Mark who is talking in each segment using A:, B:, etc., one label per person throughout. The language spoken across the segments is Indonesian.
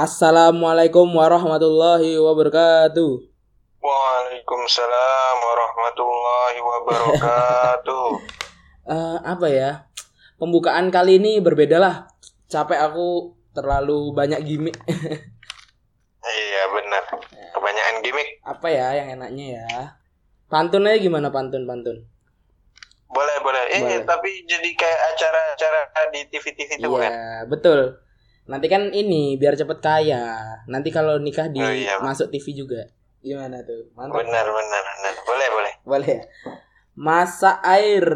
A: Assalamualaikum warahmatullahi wabarakatuh.
B: Waalaikumsalam warahmatullahi wabarakatuh.
A: Eh, apa ya? Pembukaan kali ini berbeda lah. Capek aku terlalu banyak gimmick.
B: iya benar. Kebanyakan gimmick.
A: apa ya yang enaknya ya? Pantun aja gimana pantun pantun?
B: Boleh boleh. Eh
A: Boleh.
B: tapi jadi kayak acara-acara di TV-TV itu kan?
A: Iya betul. Nanti kan ini biar cepet kaya. Nanti kalau nikah di
B: Oh, iya.
A: masuk TV juga. Gimana tuh? Mantap.
B: Benar benar benar. Boleh boleh.
A: Boleh. ya? Masa air.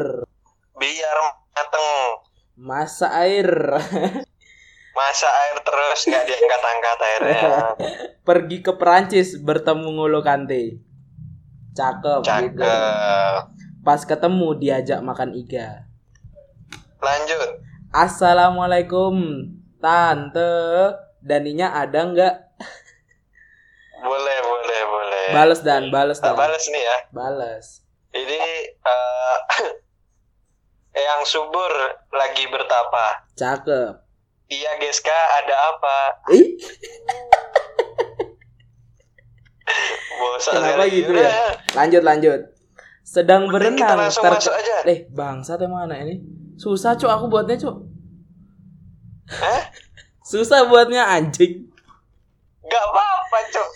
B: Biar mateng.
A: Masa air.
B: Masa air terus nggak diangkat-angkat airnya.
A: Pergi ke Perancis bertemu Ngolo Kante. Cakep. gitu.
B: Cakep.
A: Pas ketemu diajak makan iga.
B: Lanjut.
A: Assalamualaikum tante. Daninya ada nggak?
B: Boleh boleh boleh.
A: Bales dan bales
B: Tak
A: dan.
B: balas nih ya.
A: Bales.
B: Ini eh, yang subur lagi bertapa.
A: Cakep.
B: Iya Geska ada apa?
A: Ih,
B: Bosan
A: Kenapa
B: sekali.
A: gitu ya? lanjut lanjut. Sedang
B: Mending kita
A: berenang
B: langsung
A: ter-
B: masuk aja.
A: Eh, bangsat emang anak ini. Susah, Cuk, aku buatnya, Cuk.
B: Hah?
A: Susah buatnya anjing.
B: Gak apa-apa, Cok.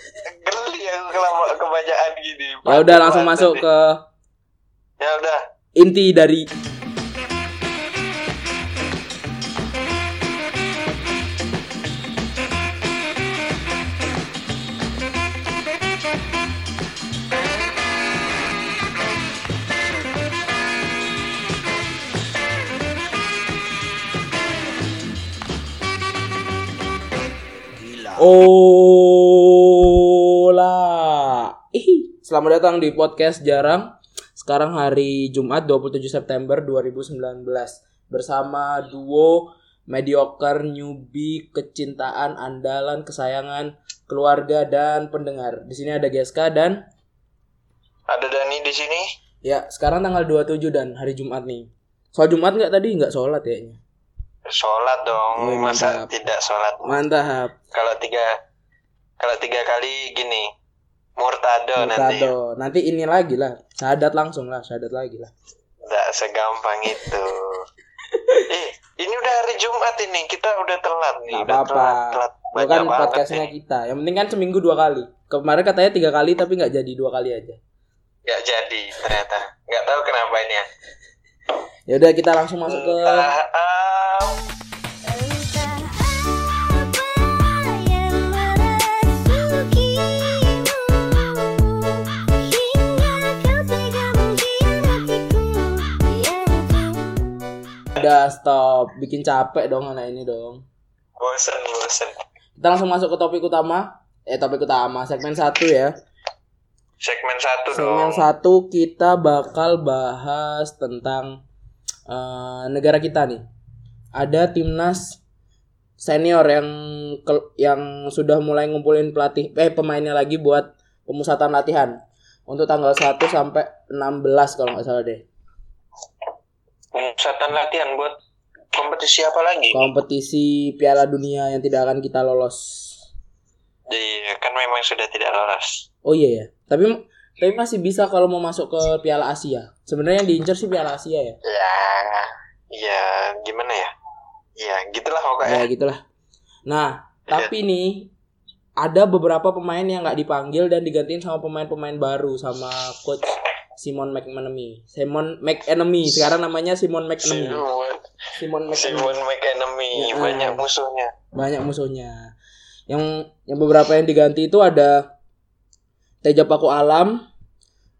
B: Geli aku kelama kebanyakan gini.
A: Ya udah langsung masuk ke
B: Ya udah.
A: inti dari Ola. Ih, selamat datang di podcast Jarang. Sekarang hari Jumat 27 September 2019 bersama duo mediocre newbie kecintaan andalan kesayangan keluarga dan pendengar. Di sini ada Geska dan
B: Ada Dani di sini.
A: ya sekarang tanggal 27 dan hari Jumat nih. Soal Jumat nggak tadi nggak sholat kayaknya.
B: Sholat dong.
A: Wih,
B: Masa tidak sholat?
A: Mantap.
B: Kalau tiga kalau tiga kali gini murtado, nanti.
A: Murtado. Nanti ini lagi lah. Syahadat langsung lah, syahadat lagi lah.
B: Tidak segampang itu. eh, ini udah hari Jumat ini. Kita udah telat nih. Udah
A: apa-apa.
B: telat, telat.
A: Kan podcastnya
B: nih.
A: kita. Yang penting kan seminggu dua kali. Kemarin katanya tiga kali tapi nggak jadi dua kali aja.
B: Nggak jadi ternyata. Nggak tahu kenapa ini ya.
A: Ya udah kita langsung masuk ke
B: Ah, ah,
A: udah stop. Bikin capek dong anak ini dong.
B: bosen bosen.
A: Kita langsung masuk ke topik utama. Eh topik utama segmen satu ya.
B: Segmen satu
A: Segmen
B: dong.
A: satu kita bakal bahas tentang eh, negara kita nih. Ada timnas senior yang yang sudah mulai ngumpulin pelatih eh pemainnya lagi buat pemusatan latihan untuk tanggal 1 sampai 16 kalau nggak salah deh.
B: Pemusatan latihan buat kompetisi apa lagi?
A: Kompetisi Piala Dunia yang tidak akan kita lolos.
B: Iya, kan memang sudah tidak lolos.
A: Oh iya ya. Tapi tapi masih bisa kalau mau masuk ke Piala Asia. Sebenarnya yang diincar sih Piala Asia ya.
B: Ya, ya gimana ya? Ya, gitulah
A: Ya
B: pokoknya.
A: gitulah. Nah, tapi nih ada beberapa pemain yang nggak dipanggil dan digantiin sama pemain-pemain baru sama coach Simon McManamy. Simon McEnemy sekarang namanya Simon McEnemy.
B: Simon,
A: Simon McEnemy.
B: Simon McEnemy
A: Ya.
B: banyak musuhnya.
A: Banyak musuhnya. Yang yang beberapa yang diganti itu ada Teja Paku Alam,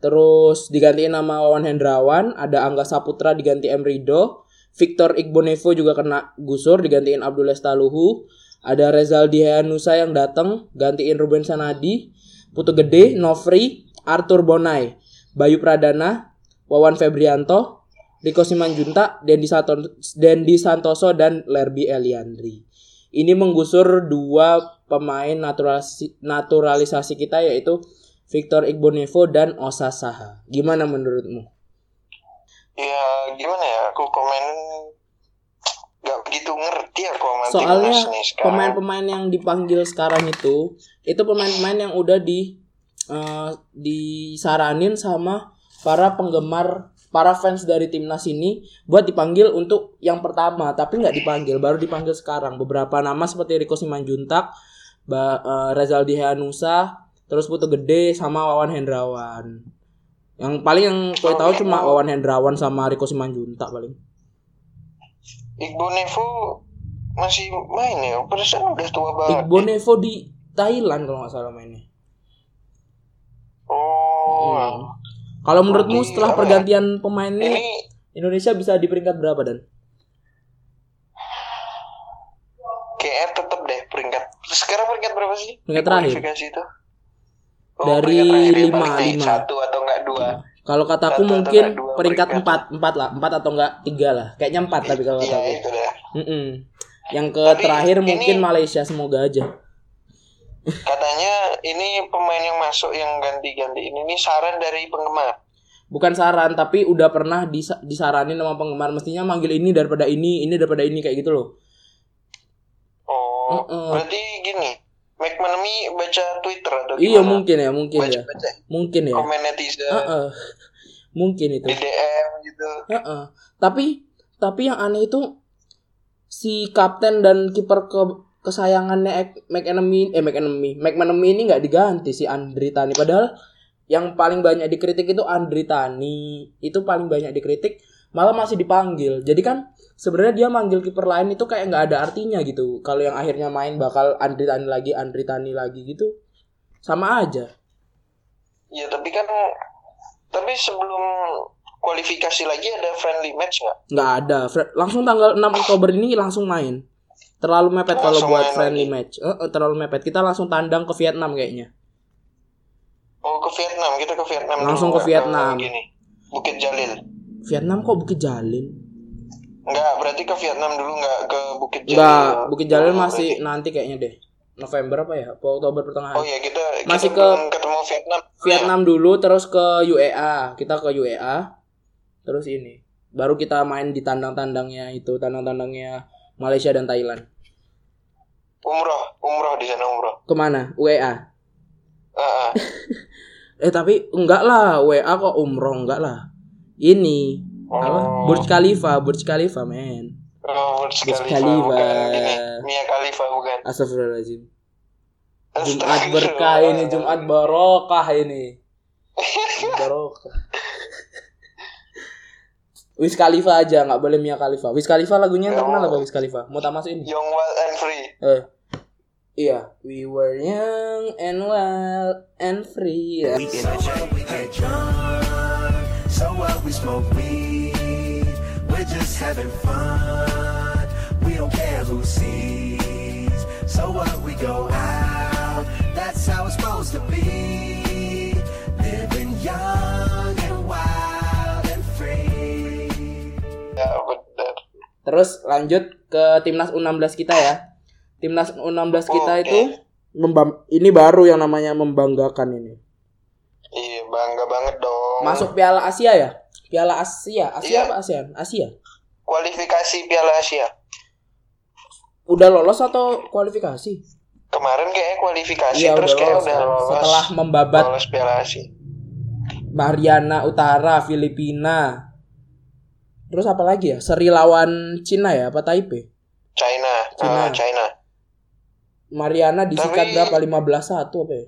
A: terus digantiin nama Wawan Hendrawan, ada Angga Saputra diganti M. Rido, Victor Igbonevo juga kena gusur digantiin Abdul Estaluhu, ada Rezaldi Heanusa yang datang gantiin Ruben Sanadi, Putu Gede, Novri, Arthur Bonai, Bayu Pradana, Wawan Febrianto, Riko Simanjunta, Dendi Santoso dan Lerby Eliandri. Ini menggusur dua pemain naturalisasi, naturalisasi kita yaitu Victor Igbonevo dan Osa Saha. Gimana menurutmu?
B: Ya gimana ya? Aku komen nggak begitu ngerti aku sama
A: Soalnya pemain-pemain yang dipanggil sekarang itu itu pemain-pemain yang udah di eh, disaranin sama para penggemar para fans dari timnas ini buat dipanggil untuk yang pertama tapi nggak dipanggil baru dipanggil sekarang beberapa nama seperti Riko Simanjuntak Ba- eh, Rezaldi Heanusa terus Putu Gede sama Wawan Hendrawan. Yang paling yang gue tahu cuma Wawan Hendrawan sama Riko Simanjuntak paling.
B: Igbo Nevo masih main ya? Perasaan udah tua banget
A: Igbo Nevo di Thailand kalau nggak salah mainnya.
B: Oh
A: Hmm. Kalau menurutmu setelah
B: ya?
A: pergantian pemain ini Indonesia bisa di peringkat berapa dan?
B: KR tetap deh peringkat. Sekarang peringkat berapa sih?
A: Peringkat terakhir.
B: itu Oh,
A: Dari lima, lima.
B: satu atau enggak dua
A: Kalau kataku
B: Satu atau
A: mungkin
B: dua
A: peringkat empat, empat lah, empat atau enggak tiga lah. Kayaknya empat tapi kalau
B: iya
A: kataku.
B: itu dah
A: Mm-mm. Yang ke
B: Tapi
A: terakhir
B: ini-
A: mungkin Malaysia semoga aja.
B: katanya ini pemain yang masuk yang ganti-ganti ini nih saran dari penggemar
A: Bukan saran tapi udah pernah disa- disaranin sama penggemar mestinya manggil ini daripada ini, ini daripada ini kayak gitu loh.
B: oh
A: Mm-mm.
B: berarti gini McManamy baca Twitter atau gimana
A: Iya mungkin ya, mungkin
B: baca
A: ya.
B: baca
A: Mungkin ya.
B: komen netizen
A: Heeh. Mungkin itu.
B: di DM gitu
A: Heeh. Tapi tapi yang aneh itu si kapten dan kiper ke kesayangannya McEnemy eh McEnemy McManamy ini nggak diganti si Andri Tani padahal yang paling banyak dikritik itu Andri Tani itu paling banyak dikritik malah masih dipanggil. Jadi kan sebenarnya dia manggil kiper lain itu kayak nggak ada artinya gitu. Kalau yang akhirnya main bakal Andri Tani lagi Andri Tani lagi gitu sama aja.
B: Ya tapi kan tapi sebelum kualifikasi lagi ada friendly match nggak?
A: Nggak ada. Langsung tanggal 6 Oktober ini langsung main. Terlalu mepet kalau
B: Langsung
A: buat friendly
B: lagi.
A: match. Eh, eh, terlalu mepet. Kita langsung tandang ke Vietnam kayaknya.
B: Oh ke Vietnam. Kita ke Vietnam
A: Langsung
B: dulu,
A: ke Vietnam.
B: gini. Bukit Jalil
A: Vietnam kok Bukit Jalil
B: Enggak, berarti ke Vietnam dulu nggak ke Bukit Jalil.
A: Enggak Bukit Jalil
B: Dulu
A: masih
B: berarti.
A: nanti kayaknya deh November apa ya apa Oktober pertengahan
B: Oh iya kita
A: Masih
B: kita
A: ke
B: belum ketemu Vietnam.
A: Vietnam dulu terus ke UEA kita ke UEA terus ini baru kita main di tandang-tandangnya itu tandang-tandangnya Malaysia dan Thailand
B: Umroh, umroh di sana umroh.
A: ke mana UEA
B: Ah, ah.
A: Eh tapi enggak lah, WA kok umroh enggak lah. Ini apa?
B: Oh.
A: Burj Khalifa, Burj Khalifa men.
B: Oh, Burj
A: Burj
B: Khalifa,
A: Khalifa.
B: bukan ini. Mia Khalifa bukan.
A: Astagfirullahaladzim. Jumat berkah ini, Jumat barokah ini. Barokah. Wiz Khalifa aja, nggak boleh Mia Khalifa. Wiz Khalifa lagunya yang terkenal apa Wiz Khalifa? Mau tak masukin?
B: Young Wild and Free.
A: Eh. Iya, we were young and wild and free. Ya.
C: We So what? We smoke weed. We're just having fun. We don't care who sees. So what? We go out. That's how it's supposed to be. Living young and wild and free.
B: Ya benar.
A: Terus lanjut ke timnas U16 kita ya. Timnas U16 kita
B: Oke.
A: itu membam- ini baru yang namanya membanggakan ini.
B: Iya bangga banget dong.
A: Masuk Piala Asia ya? Piala Asia, Asia
B: Iya.
A: apa ASEAN? Asia.
B: kualifikasi Piala Asia.
A: Udah lolos atau kualifikasi?
B: Kemarin kayaknya kualifikasi
A: Iya
B: terus
A: udah
B: kayak
A: lolos.
B: udah
A: kan.
B: lolos.
A: Setelah membabat
B: lolos Piala Asia.
A: Mariana Utara, Filipina. Terus apa lagi ya? Seri lawan Cina ya, apa Taipei?
B: China,
A: China.
B: Ah, China.
A: Mariana disikat
B: Tapi-
A: berapa? 15-1 apa ya?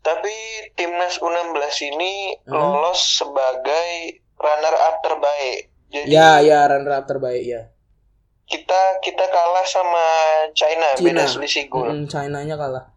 B: Tapi timnas U16 ini
A: Hmm.
B: lolos sebagai runner up terbaik. Jadi
A: Ya, ya runner up terbaik ya.
B: kita kita kalah sama China,
A: Cina.
B: beda selisih gol.
A: Mm, China-nya kalah.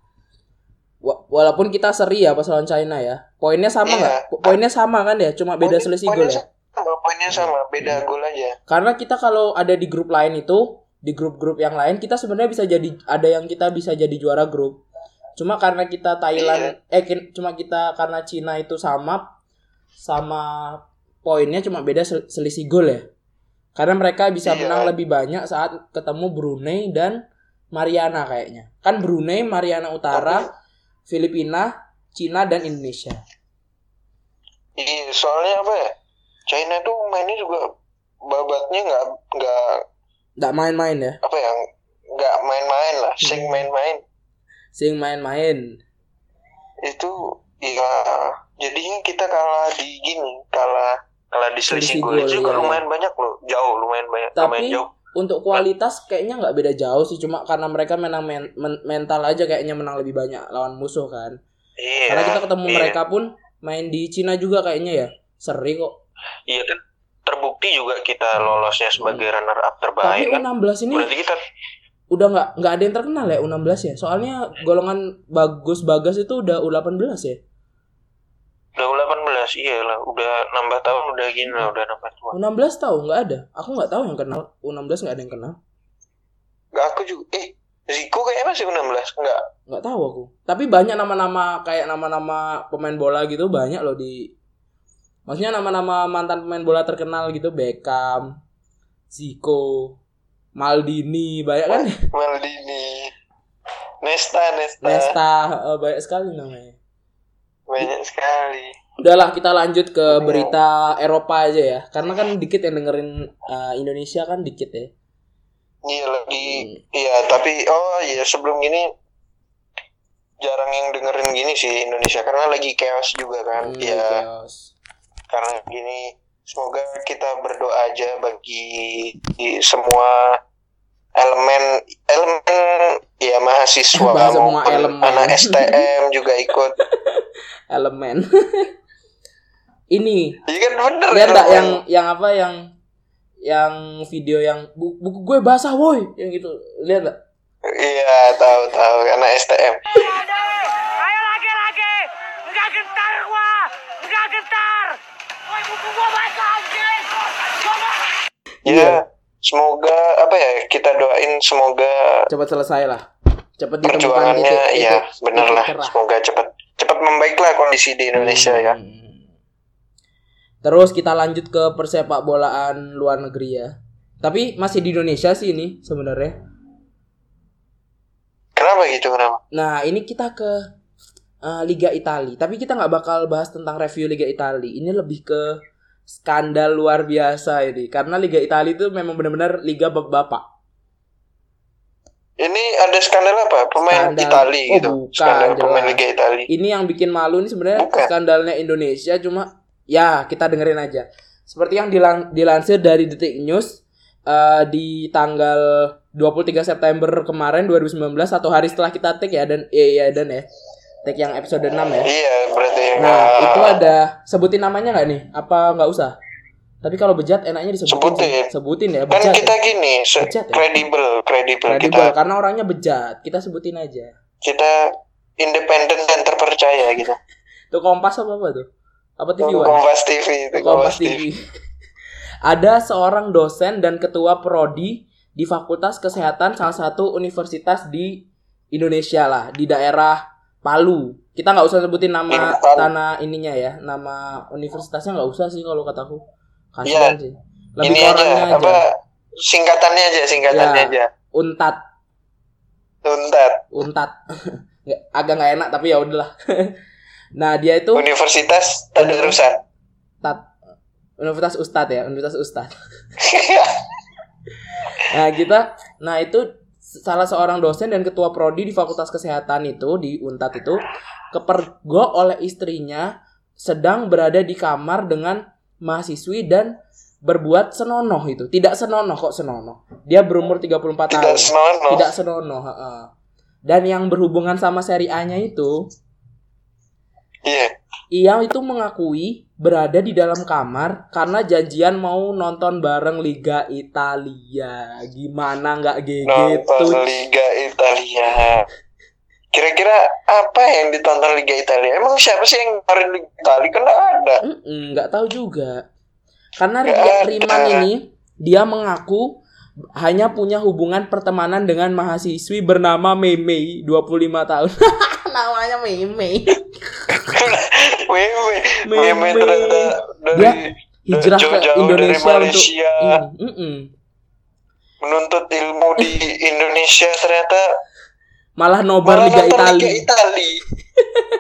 A: Wa- Walaupun kita seri ya pas lawan China ya. Poinnya sama
B: Iya.
A: nggak? Po- Poinnya sama kan ya? Cuma beda
B: Poin-
A: selisih gol ya.
B: Sama, poinnya sama, beda gol aja.
A: Karena kita kalau ada di grup lain itu, di grup-grup yang lain kita sebenarnya bisa jadi ada yang kita bisa jadi juara grup. Cuma karena kita Thailand eh kin- cuma kita karena Cina itu sama sama poinnya cuma beda sel- selisih gol ya. Karena mereka bisa
B: Iya.
A: menang lebih banyak saat ketemu Brunei dan Mariana kayaknya. Kan Brunei, Mariana Utara, Filipina, Cina dan Indonesia.
B: Iya, soalnya apa ya? China tuh mainnya juga babatnya nggak nggak
A: nggak main-main ya
B: apa ya nggak main-main lah
A: Hmm.
B: sing main-main
A: sing main-main.
B: Itu ya jadinya kita kalah di gini kalah kalah di
A: Selisih
B: gol. Juga
A: iya.
B: lumayan banyak loh jauh lumayan banyak lumayan
A: tapi
B: jauh.
A: untuk kualitas kayaknya nggak beda jauh sih. Cuma karena mereka menang men- men- mental aja kayaknya menang lebih banyak lawan musuh kan.
B: Iya
A: karena kita ketemu
B: iya.
A: mereka pun main di Cina juga kayaknya ya. Seri kok.
B: Iya kan terbukti juga kita lolosnya sebagai runner up terbaik
A: Hmm. tapi
B: kan.
A: U16 ini
B: berarti kita
A: udah nggak nggak ada yang terkenal ya U16 ya. Soalnya golongan bagus bagas itu udah U18 ya?
B: Udah 18 iya lah udah nambah tahun udah gini lah udah nambah tua.
A: U16 tahu? Nggak ada. Aku nggak tahu yang kenal. U16 nggak ada yang kenal.
B: Gak aku juga eh Zico kayaknya masih 16 enggak
A: nggak tahu aku. Tapi banyak nama-nama kayak nama-nama pemain bola gitu banyak loh di maksudnya nama-nama mantan pemain bola terkenal gitu. Beckham Zico Maldini banyak kan?
B: Maldini. Nesta Nesta,
A: Nesta eh, banyak sekali namanya.
B: Banyak sekali.
A: Udahlah kita lanjut ke
B: Iya.
A: berita Eropa aja ya. Karena kan dikit yang dengerin eh, Indonesia kan dikit ya.
B: Iya lagi.
A: Hmm.
B: iya tapi oh iya sebelum ini jarang yang dengerin gini sih Indonesia. Karena lagi chaos juga kan.
A: Hmm,
B: ya
A: chaos.
B: karena gini semoga kita berdoa aja bagi di semua elemen elemen ya mahasiswa
A: semua elemen.
B: anak STM juga ikut
A: elemen ini
B: iya kan bener
A: lihat nggak
B: elemen.
A: yang yang apa yang yang video yang bu- buku gue basah woi yang gitu lihat nggak
B: iya tahu tahu anak STM
D: Ayo lagi-lagi. Enggak gentar gua. Enggak gentar.
A: Iya.
B: ya semoga apa ya kita doain semoga
A: cepat selesai lah cepat ditemukan titik
B: ya
A: titik-
B: bener
A: titik
B: lah
A: cerah.
B: semoga cepat cepat membaiklah kondisi di Indonesia ya
A: Hmm. Terus kita lanjut ke persepak bolaan luar negeri ya. Tapi masih di Indonesia sih ini sebenarnya.
B: kenapa gitu kenapa
A: Nah ini kita ke eh, Liga Italia. Tapi kita nggak bakal bahas tentang review Liga Italia. Ini lebih ke skandal luar biasa ini. Karena Liga Italia itu memang benar-benar liga bapak-bapak.
B: ini ada skandal apa pemain
A: Skandal.
B: Itali
A: Oh,
B: gitu
A: bukan,
B: skandal pemain
A: jelas.
B: Liga Italia
A: Ini yang bikin malu ini sebenarnya skandalnya Indonesia cuma ya kita dengerin aja. Seperti yang dilan- dilansir dari Detik News eh, di tanggal 23 September kemarin 2019 satu hari setelah kita take ya dan iya iya dan ya. Take yang episode 6 ya.
B: iya berarti
A: Nah,
B: ah,
A: itu ada sebutin namanya nggak nih? Apa nggak usah? Tapi kalau bejat enaknya disebutin.
B: Sebutin.
A: sih. Sebutin ya,
B: kan
A: bejat.
B: kita
A: ya.
B: gini
A: Bejat ya?
B: kredibel kredibel
A: Kredibel
B: kita
A: karena orangnya bejat. Kita sebutin aja.
B: kita independen dan terpercaya gitu
A: Tuh Kompas apa apa tuh? Apa TV One?
B: Kompas TV itu
A: Kompas TV. Ada seorang dosen dan ketua prodi di Fakultas Kesehatan salah satu universitas di Indonesia lah, di daerah Palu. Kita nggak usah sebutin nama
B: Iya, Palu.
A: tanah ininya ya, nama universitasnya nggak usah sih kalau kataku. Kasihan
B: Iya.
A: sih. Lebih
B: ini aja,
A: aja.
B: apa singkatannya aja singkatannya
A: Ya.
B: aja
A: Untat,
B: tuntat
A: untat. Nggak- Agak nggak enak tapi ya udahlah. nah, dia itu
B: Universitas Tadarusan
A: Tat. Universitas Ustad ya, Universitas Ustad. Nah, kita nah itu salah seorang dosen dan ketua prodi di Fakultas Kesehatan itu di Untat itu kepergok oleh istrinya sedang berada di kamar dengan mahasiswi dan berbuat senonoh itu. Tidak senonoh kok senonoh. Dia berumur 34 tahun.
B: tidak senonoh
A: Tidak senonoh. Dan yang berhubungan sama seri A-nya itu
B: iya
A: ia itu mengakui berada di dalam kamar karena janjian mau nonton bareng Liga Italia. Gimana nggak gitu?
B: nonton Liga Italia kira-kira apa yang ditonton Liga Italia emang siapa sih yang ngeluarin Liga Italia kan ada
A: nggak tahu juga. Karena
B: ada.
A: Riman ini dia mengaku hanya punya hubungan pertemanan dengan mahasiswi bernama Meme 25 tahun. Namanya Meme.
B: Meme
A: Meme.
B: Meme ternyata dari
A: Dia hijrah ke
B: jauh-jauh
A: Indonesia
B: dari
A: untuk
B: Malaysia
A: ini. Mm-mm.
B: menuntut ilmu di Indonesia ternyata
A: Malah nobar
B: malah
A: Liga Italia.
B: Liga Italia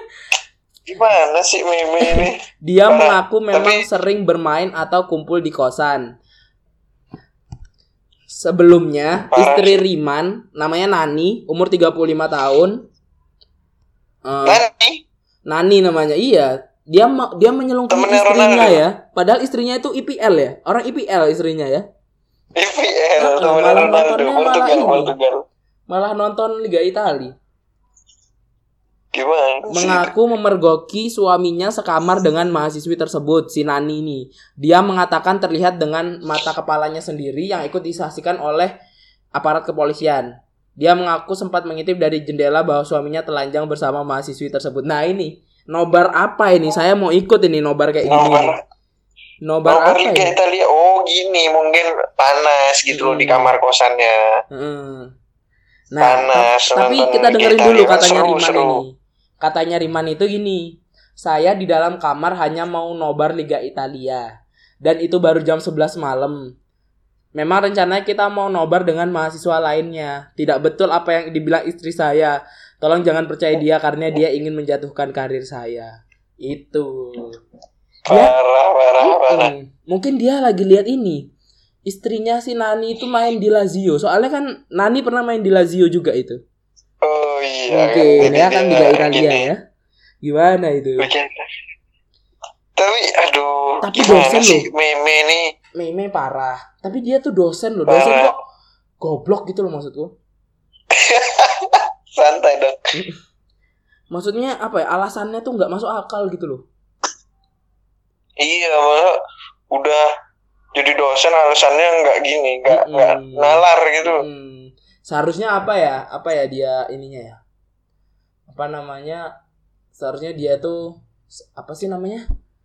B: gimana sih Meme ini
A: Dia mengaku memang
B: Tapi-
A: sering bermain atau kumpul di kosan. Sebelumnya
B: Parah
A: istri. Riman namanya Nani, umur 35 tahun. Eh,
B: Nani
A: Nani namanya. Iya. Dia dia menyelungkupi
B: Temennya
A: istrinya
B: Ronaldo.
A: ya. Padahal istrinya itu IPL ya. Orang IPL istrinya ya.
B: IPL
A: Ah,
B: temen
A: malah
B: Ronaldo
A: nontonnya malah
B: Portugal
A: ini. Malah nonton Liga Italia.
B: gimana
A: Mengaku memergoki suaminya sekamar dengan mahasiswi tersebut, si Nani ini. Dia mengatakan terlihat dengan mata kepalanya sendiri yang ikut disaksikan oleh aparat kepolisian. Dia mengaku sempat mengintip dari jendela bahwa suaminya telanjang bersama mahasiswi tersebut. Nah ini, nobar apa ini? Saya mau ikut ini nobar kayak gini.
B: Nobar-
A: Nobar apa
B: Liga
A: ini?
B: Italia oh gini mungkin panas gitu loh di
A: Hmm.
B: kamar kosannya
A: Heeh. Nah,
B: Panas,
A: ta- tapi kita dengerin
B: Italia
A: dulu
B: kan
A: katanya
B: seru,
A: Riman
B: seru.
A: ini. Katanya Riman itu gini, saya di dalam kamar hanya mau nobar Liga Italia. Dan itu baru jam 11 malam. Memang rencananya kita mau nobar dengan mahasiswa lainnya. Tidak betul apa yang dibilang istri saya. Tolong jangan percaya dia karena dia ingin menjatuhkan karir saya. Itu. Dia
B: parah parah parah
A: Hmm, Mungkin dia lagi lihat ini. Istrinya si Nani itu main di Lazio. Soalnya kan Nani pernah main di Lazio juga itu.
B: oh iya
A: Mungkin
B: jadi
A: ya kan Liga Italia
B: gini.
A: ya. Gimana itu?
B: Tapi aduh
A: Tapi
B: gimana
A: dosen loh.
B: meme nih
A: Meme parah. Tapi dia tuh dosen loh. Dosen
B: Parah.
A: kok goblok gitu loh maksudku.
B: santai dong
A: Maksudnya apa ya? Alasannya tuh nggak masuk akal gitu loh.
B: iya malah udah jadi dosen alasannya nggak gini nggak nggak nalar gitu
A: Hmm. Seharusnya apa ya? Apa ya dia ininya ya? Apa namanya? Seharusnya dia tuh apa sih namanya?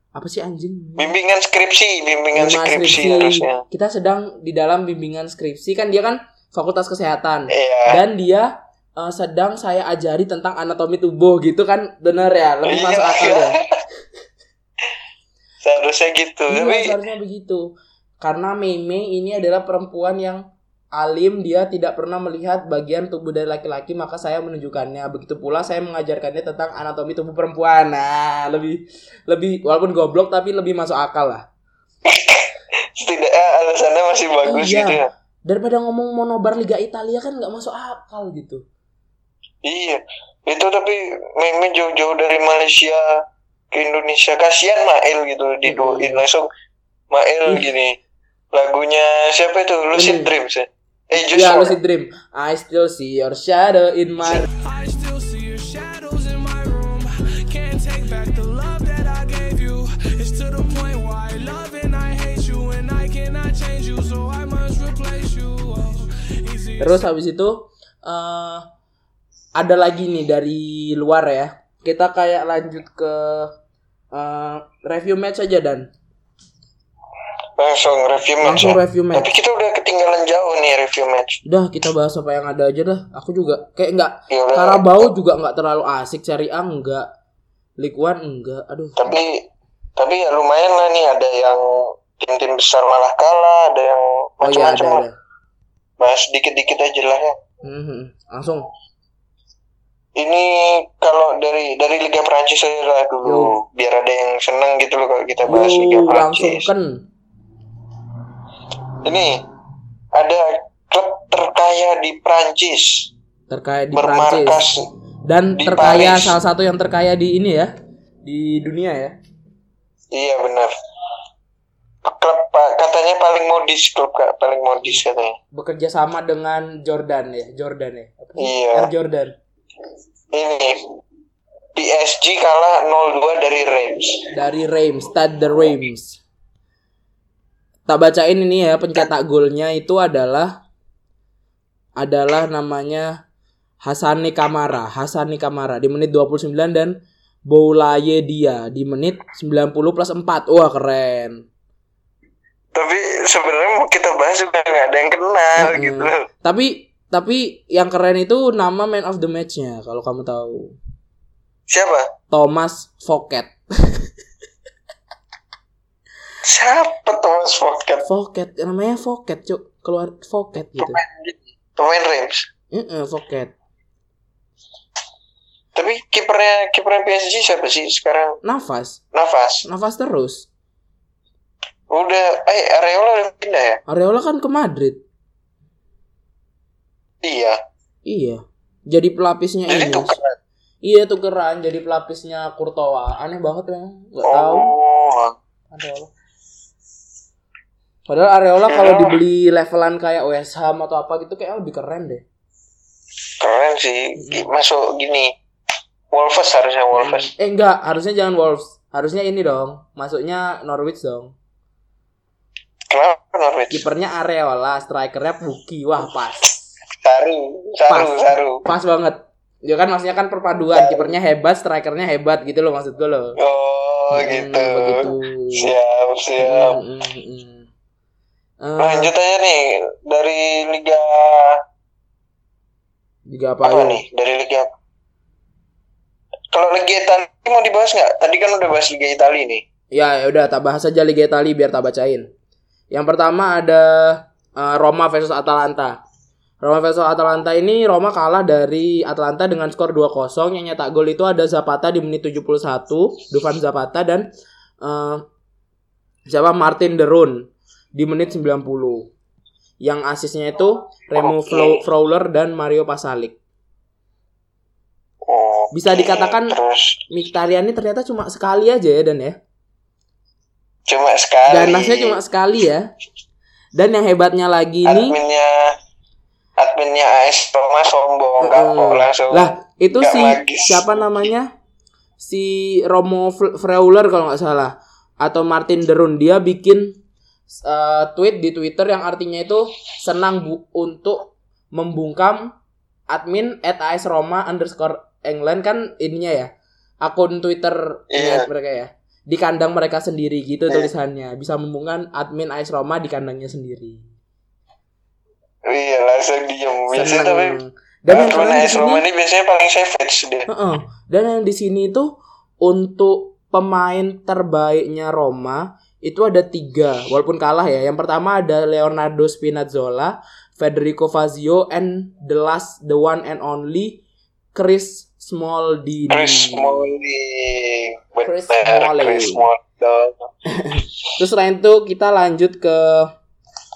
A: Apa sih anjing?
B: bimbingan skripsi bimbingan
A: Bimbingan
B: skripsi, harusnya.
A: Kita sedang di dalam bimbingan skripsi. Kan dia kan fakultas kesehatan.
B: Iya.
A: Dan dia eh, sedang saya ajari tentang anatomi tubuh gitu kan. Bener ya? Lebih
B: Iya,
A: masuk akal
B: iya.
A: ya.
B: seharusnya gitu.
A: Iya
B: tapi
A: seharusnya begitu. Karena Meme ini adalah perempuan yang alim dia tidak pernah melihat bagian tubuh dari laki-laki maka saya menunjukkannya. Begitu pula saya mengajarkannya tentang anatomi tubuh perempuan. Nah lebih lebih walaupun goblok tapi lebih masuk akal lah.
B: Setidaknya alasannya masih bagus
A: Iya.
B: gitu ya.
A: Daripada ngomong mau nobar Liga Italia kan nggak masuk akal gitu.
B: Iya. Itu tapi meme jauh-jauh dari Malaysia ke Indonesia. Kasihan Mael gitu didoain langsung Mael gini lagunya siapa itu? Lucid
A: Ini.
B: Dreams ya eh
A: ya
B: justru
A: lucid dream I still see your shadow in my
E: I still see your shadows in my room. Can't take back the love that I gave you. It's to the point where I love and I hate you, and I cannot change you, so I must replace you. Oh.
A: Terus habis itu eh ada lagi nih dari luar ya. Kita kayak lanjut ke eh, review match aja dan
B: langsung review match
A: langsung
B: ya.
A: review
B: tapi
A: match.
B: kita udah ketinggalan jauh nih review match
A: Udah kita bahas apa yang ada aja dah. Aku juga kayak nggak
B: ya
A: Karabau juga nggak terlalu asik cari A enggak. League One enggak. Aduh.
B: tapi tapi ya lumayan lah nih ada yang tim-tim besar malah kalah ada yang
A: Oh iya ada
B: macam-macam
A: ada.
B: bahas dikit-dikit aja lah ya
A: Mhm. Langsung.
B: ini kalau dari dari Liga Prancis aja lah dulu
A: Yo.
B: biar ada yang seneng gitu loh kalau kita bahas Liga
A: Yuh, langsung
B: Prancis
A: kan.
B: Ini ada klub terkaya di Prancis
A: Terkaya di Prancis dan
B: di
A: terkaya
B: Paris.
A: salah satu yang terkaya di ini ya di dunia ya.
B: iya benar klub katanya paling modis klub paling modis katanya
A: bekerja sama dengan Jordan ya, Jordan ya. Apa?
B: Iya.
A: Air Jordan.
B: ini PSG kalah 0-2 dari Reims
A: Dari Reims, Stade de Reims. Tak bacain ini ya, pencetak golnya itu adalah adalah namanya Hasani Kamara, Hasani Kamara di menit 29 dan Boulaye dia di menit 90 plus 4. Wah, keren.
B: tapi sebenarnya mau kita bahas juga nggak ada yang kenal
A: Mm-mm.
B: gitu
A: Tapi tapi yang keren itu nama man of the match-nya kalau kamu tahu.
B: siapa
A: Thomas Fouquet.
B: siapa Thomas Fouquet
A: Fouquet, namanya Fouquet, Cuk. Keluar Fouquet gitu.
B: pemain Reims
A: Heeh, Fouquet.
B: tapi kipernya kipernya PSG siapa sih sekarang
A: Nafas,
B: Nafas
A: nafas terus.
B: udah eh Areola udah pindah ya
A: Areola kan ke Madrid.
B: Iya.
A: Iya. Jadi pelapisnya
B: Jadi tukeran.
A: Iya tukeran jadi pelapisnya Kurtoa. Aneh banget memang. Gak tahu.
B: Oh.
A: Padahal Areola kalau dibeli levelan kayak West Ham atau apa gitu kayak lebih keren deh.
B: Keren sih. Masuk gini. Wolves harusnya Wolves.
A: Eh enggak, harusnya jangan Wolves. Harusnya ini dong. Masuknya Norwich dong.
B: Kenapa Norwich?
A: Kipernya Areola, strikernya Puki. Wah, pas.
B: Saru, saru,
A: Pas.
B: saru.
A: Pas banget. Ya kan maksudnya kan perpaduan, kipernya hebat, strikernya hebat gitu loh maksud gue loh.
B: Oh,
A: Hmm,
B: gitu.
A: Begitu.
B: Siap, siap.
A: Hmm, hmm, hmm. Eh,
B: Lanjut aja nih dari Liga
A: juga apa
B: apa
A: ya?
B: nih? Dari Liga Kalau Liga Italia mau dibahas nggak? Tadi kan udah bahas Liga Italia nih.
A: Ya, ya udah tak bahas aja Liga Italia biar tak bacain. Yang pertama ada eh, Roma versus Atalanta. Roma versus Atalanta ini Roma kalah dari Atalanta dengan skor 2-0. Yang nyetak gol itu ada Zapata di menit 71, Dufan Zapata dan eh, siapa Martin Derun di menit 90. Yang asisnya itu Remo. Flo- Fowler dan Mario Pasalic.
B: Oh,
A: Bisa dikatakan-
B: terus
A: Mkhitaryan ini ternyata cuma sekali aja ya dan ya.
B: cuma sekali.
A: Ganasnya cuma sekali ya. Dan yang hebatnya lagi ini
B: adminnya adminnya AS Roma sombong kok langsung.
A: lah itu si
B: magis.
A: siapa namanya? Si Romo Freuler kalau nggak salah atau Martin Derun dia bikin eh, tweet di Twitter yang artinya itu senang bu untuk membungkam admin at AS Roma underscore England kan ininya ya akun Twitter
B: Iya.
A: mereka ya di kandang mereka sendiri gitu
B: Iya.
A: tulisannya bisa membungkam admin AS Roma di kandangnya sendiri
B: Iya langsung diem. Biasanya tapi
A: seneng dan yang keren di sini
B: ini biasanya paling savage dia.
A: Heeh. Dan yang di sini itu untuk pemain terbaiknya Roma itu ada tiga, walaupun kalah ya. Yang pertama ada Leonardo Spinazzola, Federico Fazio, and the last, the one and only Chris
B: Smalling.
A: Chris Smalling.
B: Chris Smalling.
A: Terus selain itu kita lanjut ke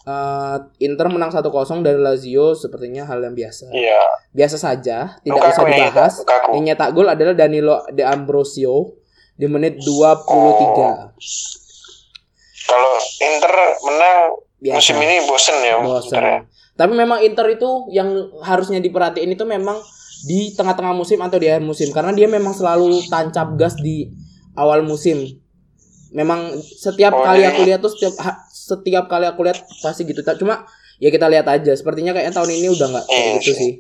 A: eh, Inter menang 1-0 dari Lazio sepertinya hal yang biasa.
B: Iya.
A: Biasa saja, tidak
B: Lukaku
A: usah dibahas.
B: Lukaku.
A: Yang nyetak gol adalah Danilo De Ambrosio di menit 23.
B: Kalau Inter menang
A: Biasa.
B: musim ini bosen ya.
A: Bosen.
B: Inter ya.
A: Tapi memang Inter itu yang harusnya diperhatiin itu memang di tengah-tengah musim atau di akhir musim karena dia memang selalu tancap gas di awal musim. Memang setiap
B: Oh,
A: kali
B: jadi-
A: aku lihat tuh setiap setiap kali aku lihat pasti gitu. Cuma ya kita lihat aja. Sepertinya kayaknya tahun ini udah nggak kayak
B: Iya
A: gitu
B: sih.
A: sih.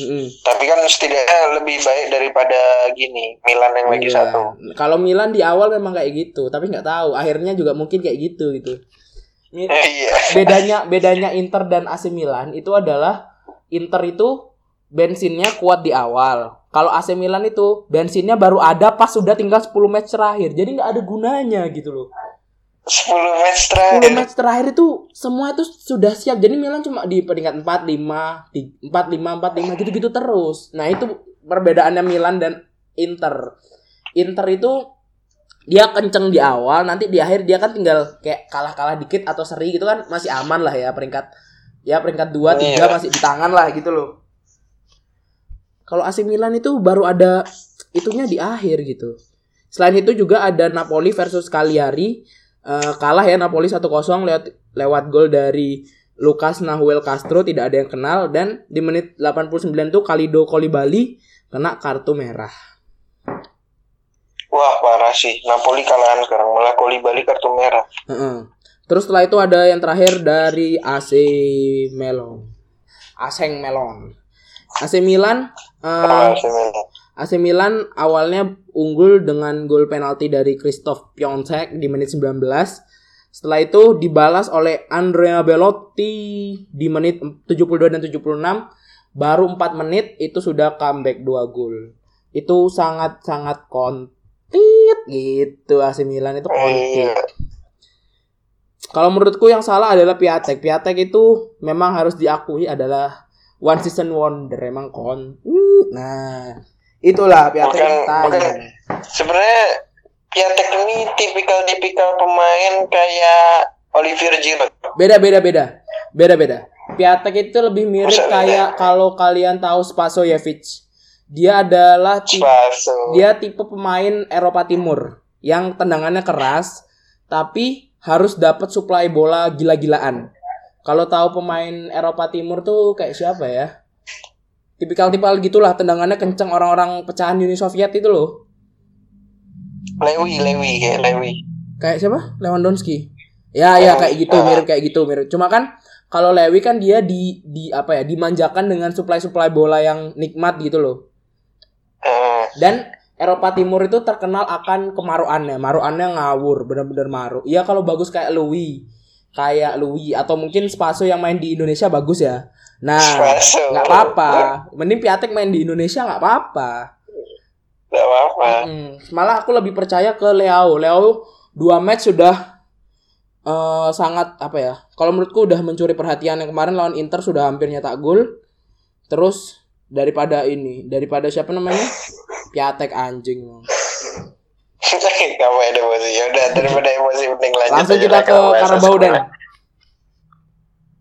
A: Mm-mm.
B: Tapi kan setidaknya lebih baik daripada gini Milan yang lagi
A: Iya.
B: satu.
A: Kalau Milan di awal memang kayak gitu, tapi nggak tahu akhirnya juga mungkin kayak gitu gitu. Ini
B: Iya.
A: bedanya bedanya Inter dan AC Milan itu adalah Inter itu bensinnya kuat di awal. Kalau AC Milan itu bensinnya baru ada pas sudah tinggal 10 match terakhir. Jadi nggak ada gunanya gitu loh.
B: 10 match
A: 10
B: terakhir.
A: match terakhir itu semua itu sudah siap. Jadi Milan cuma di peringkat 4 5, 4 5 4 5 gitu-gitu terus. Nah, itu perbedaannya Milan dan Inter. Inter itu dia kenceng di awal, nanti di akhir dia kan tinggal kayak kalah-kalah dikit atau seri gitu kan masih aman lah ya peringkat ya peringkat 2 3
B: Iya.
A: masih di tangan lah gitu loh. Kalau AC Milan itu baru ada itunya di akhir gitu. Selain itu juga ada Napoli versus Cagliari. Eh, kalah ya Napoli 1-0 lewat lewat gol dari Lucas Nahuel Castro tidak ada yang kenal dan di menit 89 tuh Kalido Kolibali kena kartu merah.
B: Wah parah sih. Napoli kalahan sekarang. Malah Kolibali kartu merah.
A: Heeh. Terus setelah itu ada yang terakhir dari AC Melon. Aseng Melon. AC Milan eh,
B: Parah sih, Milan.
A: AC Milan awalnya unggul dengan gol penalti dari Christoph Piontek di menit 19. Setelah itu dibalas oleh Andrea Belotti di menit 72 dan 76. Baru 4 menit itu sudah comeback 2 gol. Itu sangat-sangat kontit gitu AC Milan itu kontit.
B: Iya.
A: Kalau menurutku yang salah adalah Piatek. Piatek itu memang harus diakui adalah one season wonder. Emang kon. Nah, itulah Piatek
B: Bukan. Sebenarnya Piatek ini tipikal-tipikal pemain kayak Olivier Giroud.
A: Beda beda beda. Beda beda. Piatek itu lebih mirip
B: Masa
A: kayak kalau kalian tahu Spasojevic. Dia adalah tipe,
B: Spaso.
A: dia tipe pemain Eropa Timur yang tendangannya keras tapi harus dapat suplai bola gila-gilaan. Kalau tahu pemain Eropa Timur tuh kayak siapa ya? Tipikal-tipikal gitulah tendangannya kenceng orang-orang pecahan Uni Soviet itu loh.
B: Lewi, Lewi, kayak Lewi.
A: Kayak siapa? Lewandowski. Ya, ya kayak gitu,
B: Ah.
A: mirip kayak gitu, mirip. Cuma kan kalau Lewi kan dia di di apa ya, dimanjakan dengan suplai-suplai bola yang nikmat gitu loh.
B: Eh,
A: Dan Eropa Timur itu terkenal akan kemaruannya, maruannya ngawur, bener-bener maru. Iya kalau bagus kayak Louis, kayak Louis atau mungkin Spaso yang main di Indonesia bagus ya. Nah, nggak apa-apa. Mending Piatek main di Indonesia nggak apa-apa.
B: Gak apa-apa.
A: Hmm, malah aku lebih percaya ke Leo. Leo dua match sudah eh, sangat apa ya? Kalau menurutku udah mencuri perhatian yang kemarin lawan Inter sudah hampir nyetak gol. Terus daripada ini, daripada siapa namanya? Piatek anjing.
B: Kamu ada emosi. Ya udah daripada emosi penting lanjut.
A: Langsung kita ke Karabau dan.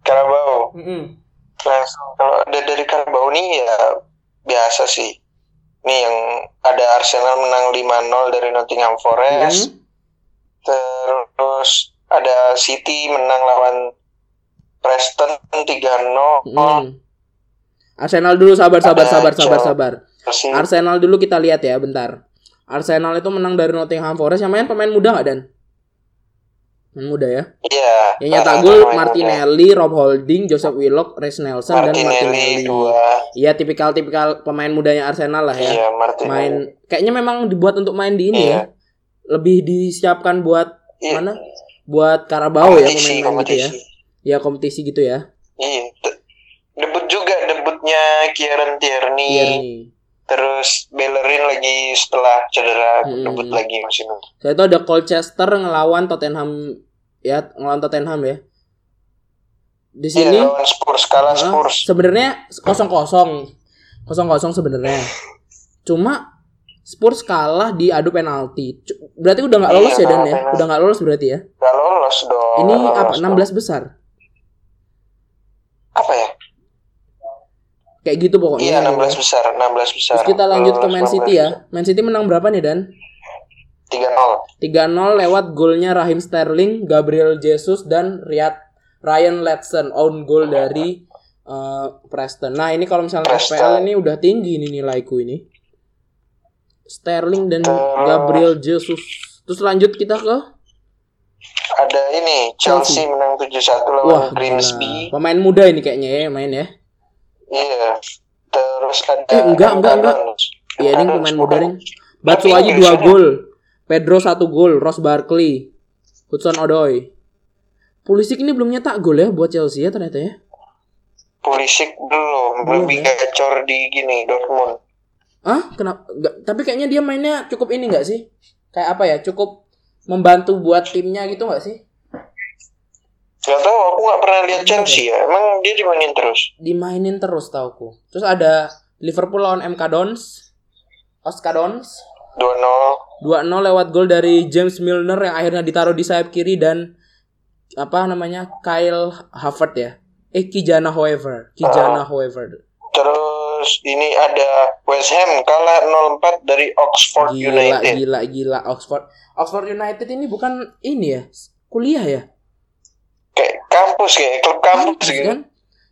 B: Karabau.
A: Mm-mm.
B: Langsung kalau ada dari Karabau nih ya biasa sih. Nih yang ada Arsenal menang 5-0 dari Nottingham Forest.
A: Mm.
B: Terus ada City menang lawan Preston 3-0.
A: Mm. Arsenal dulu sabar sabar
B: Ada
A: sabar sabar sabar. Arsenal dulu kita lihat ya bentar. Arsenal itu menang dari Nottingham Forest yang main pemain muda nggak dan? Pemain muda ya.
B: Iya.
A: Yang
B: menang
A: gol
B: pemain muda.
A: Martinelli, Rob Holding, Joseph Willock, Reece Nelson dan
B: Martinelli
A: Martinelli.
B: dua.
A: Iya tipikal-tipikal pemain mudanya Arsenal lah ya.
B: Iya, Martinelli.
A: Main kayaknya memang dibuat untuk main di ini
B: Iya.
A: ya. Lebih disiapkan buat
B: Iya.
A: mana? Buat Karabau ya
B: kompetisi,
A: pemain-pemain gitu ya. Ya kompetisi gitu ya.
B: Iya. De- Debut juga debutnya Kieran Tierney.
A: Tierney.
B: Terus Bellerin lagi setelah cedera
A: Hmm.
B: debut lagi musim ini.
A: Saya itu ada Colchester ngelawan Tottenham ya, ngelawan Tottenham ya. Di
B: Iya,
A: sini
B: lawan Spurs kalah Spurs.
A: sebenarnya kosong kosong kosong kosong sebenarnya cuma Spurs kalah di adu penalti berarti udah nggak lolos
B: Iya,
A: ya dan ya
B: penalti.
A: udah nggak lolos berarti ya
B: Gak lolos dong.
A: ini
B: nggak
A: apa
B: lolos
A: 16
B: dong.
A: besar
B: Apa ya?
A: kayak gitu pokoknya
B: Iya, 16 besar, 16 besar.
A: terus kita lanjut ke Man
B: 16
A: City ya Man City menang berapa nih dan
B: 3-0.
A: 3-0 lewat golnya Raheem Sterling Gabriel Jesus dan Riyad Ryan Letson own goal dari eh, Preston nah ini kalau misalnya
B: Preston.
A: FPL ini udah tinggi ini nilaiku ini Sterling dan
B: Terus-
A: Gabriel Jesus terus lanjut kita ke
B: Ada ini Chelsea,
A: Chelsea.
B: menang 7-1
A: Wah,
B: lawan Grimsby.
A: gila. Pemain muda ini kayaknya ya main ya.
B: Iya. Terus ada
A: Eh, enggak, enggak, enggak. Iya, ini pemain muda nih.
B: Inggris
A: dua
B: ini.
A: gol. Pedro satu gol, Ross Barkley, Hudson Odoi. Pulisic ini belum nyetak gol ya buat Chelsea ya ternyata ya.
B: Pulisic belum,
A: Belum,
B: lebih
A: ya?
B: gacor di gini Dortmund.
A: Ah, kenapa? Enggak, tapi kayaknya dia mainnya cukup ini enggak sih? Kayak apa ya? Cukup membantu buat timnya gitu enggak sih?
B: Gak tau, aku gak pernah lihat
A: Iya,
B: Chelsea ya. Emang dia dimainin terus.
A: Dimainin terus tauku. Terus ada Liverpool lawan MK Dons. Oscar Dons
B: 2-0.
A: 2-0 lewat gol dari James Milner yang akhirnya ditaruh di sayap kiri dan apa namanya Kyle Havertz ya. Eh Kijana However, Kijana However.
B: Terus ini ada West Ham kalah 0-4 dari Oxford
A: Gila,
B: United.
A: gila, gila Oxford. Oxford United ini bukan ini ya, kuliah ya.
B: Kayak kampus kayak klub kampus
A: Kampus,
B: gitu.
A: kan?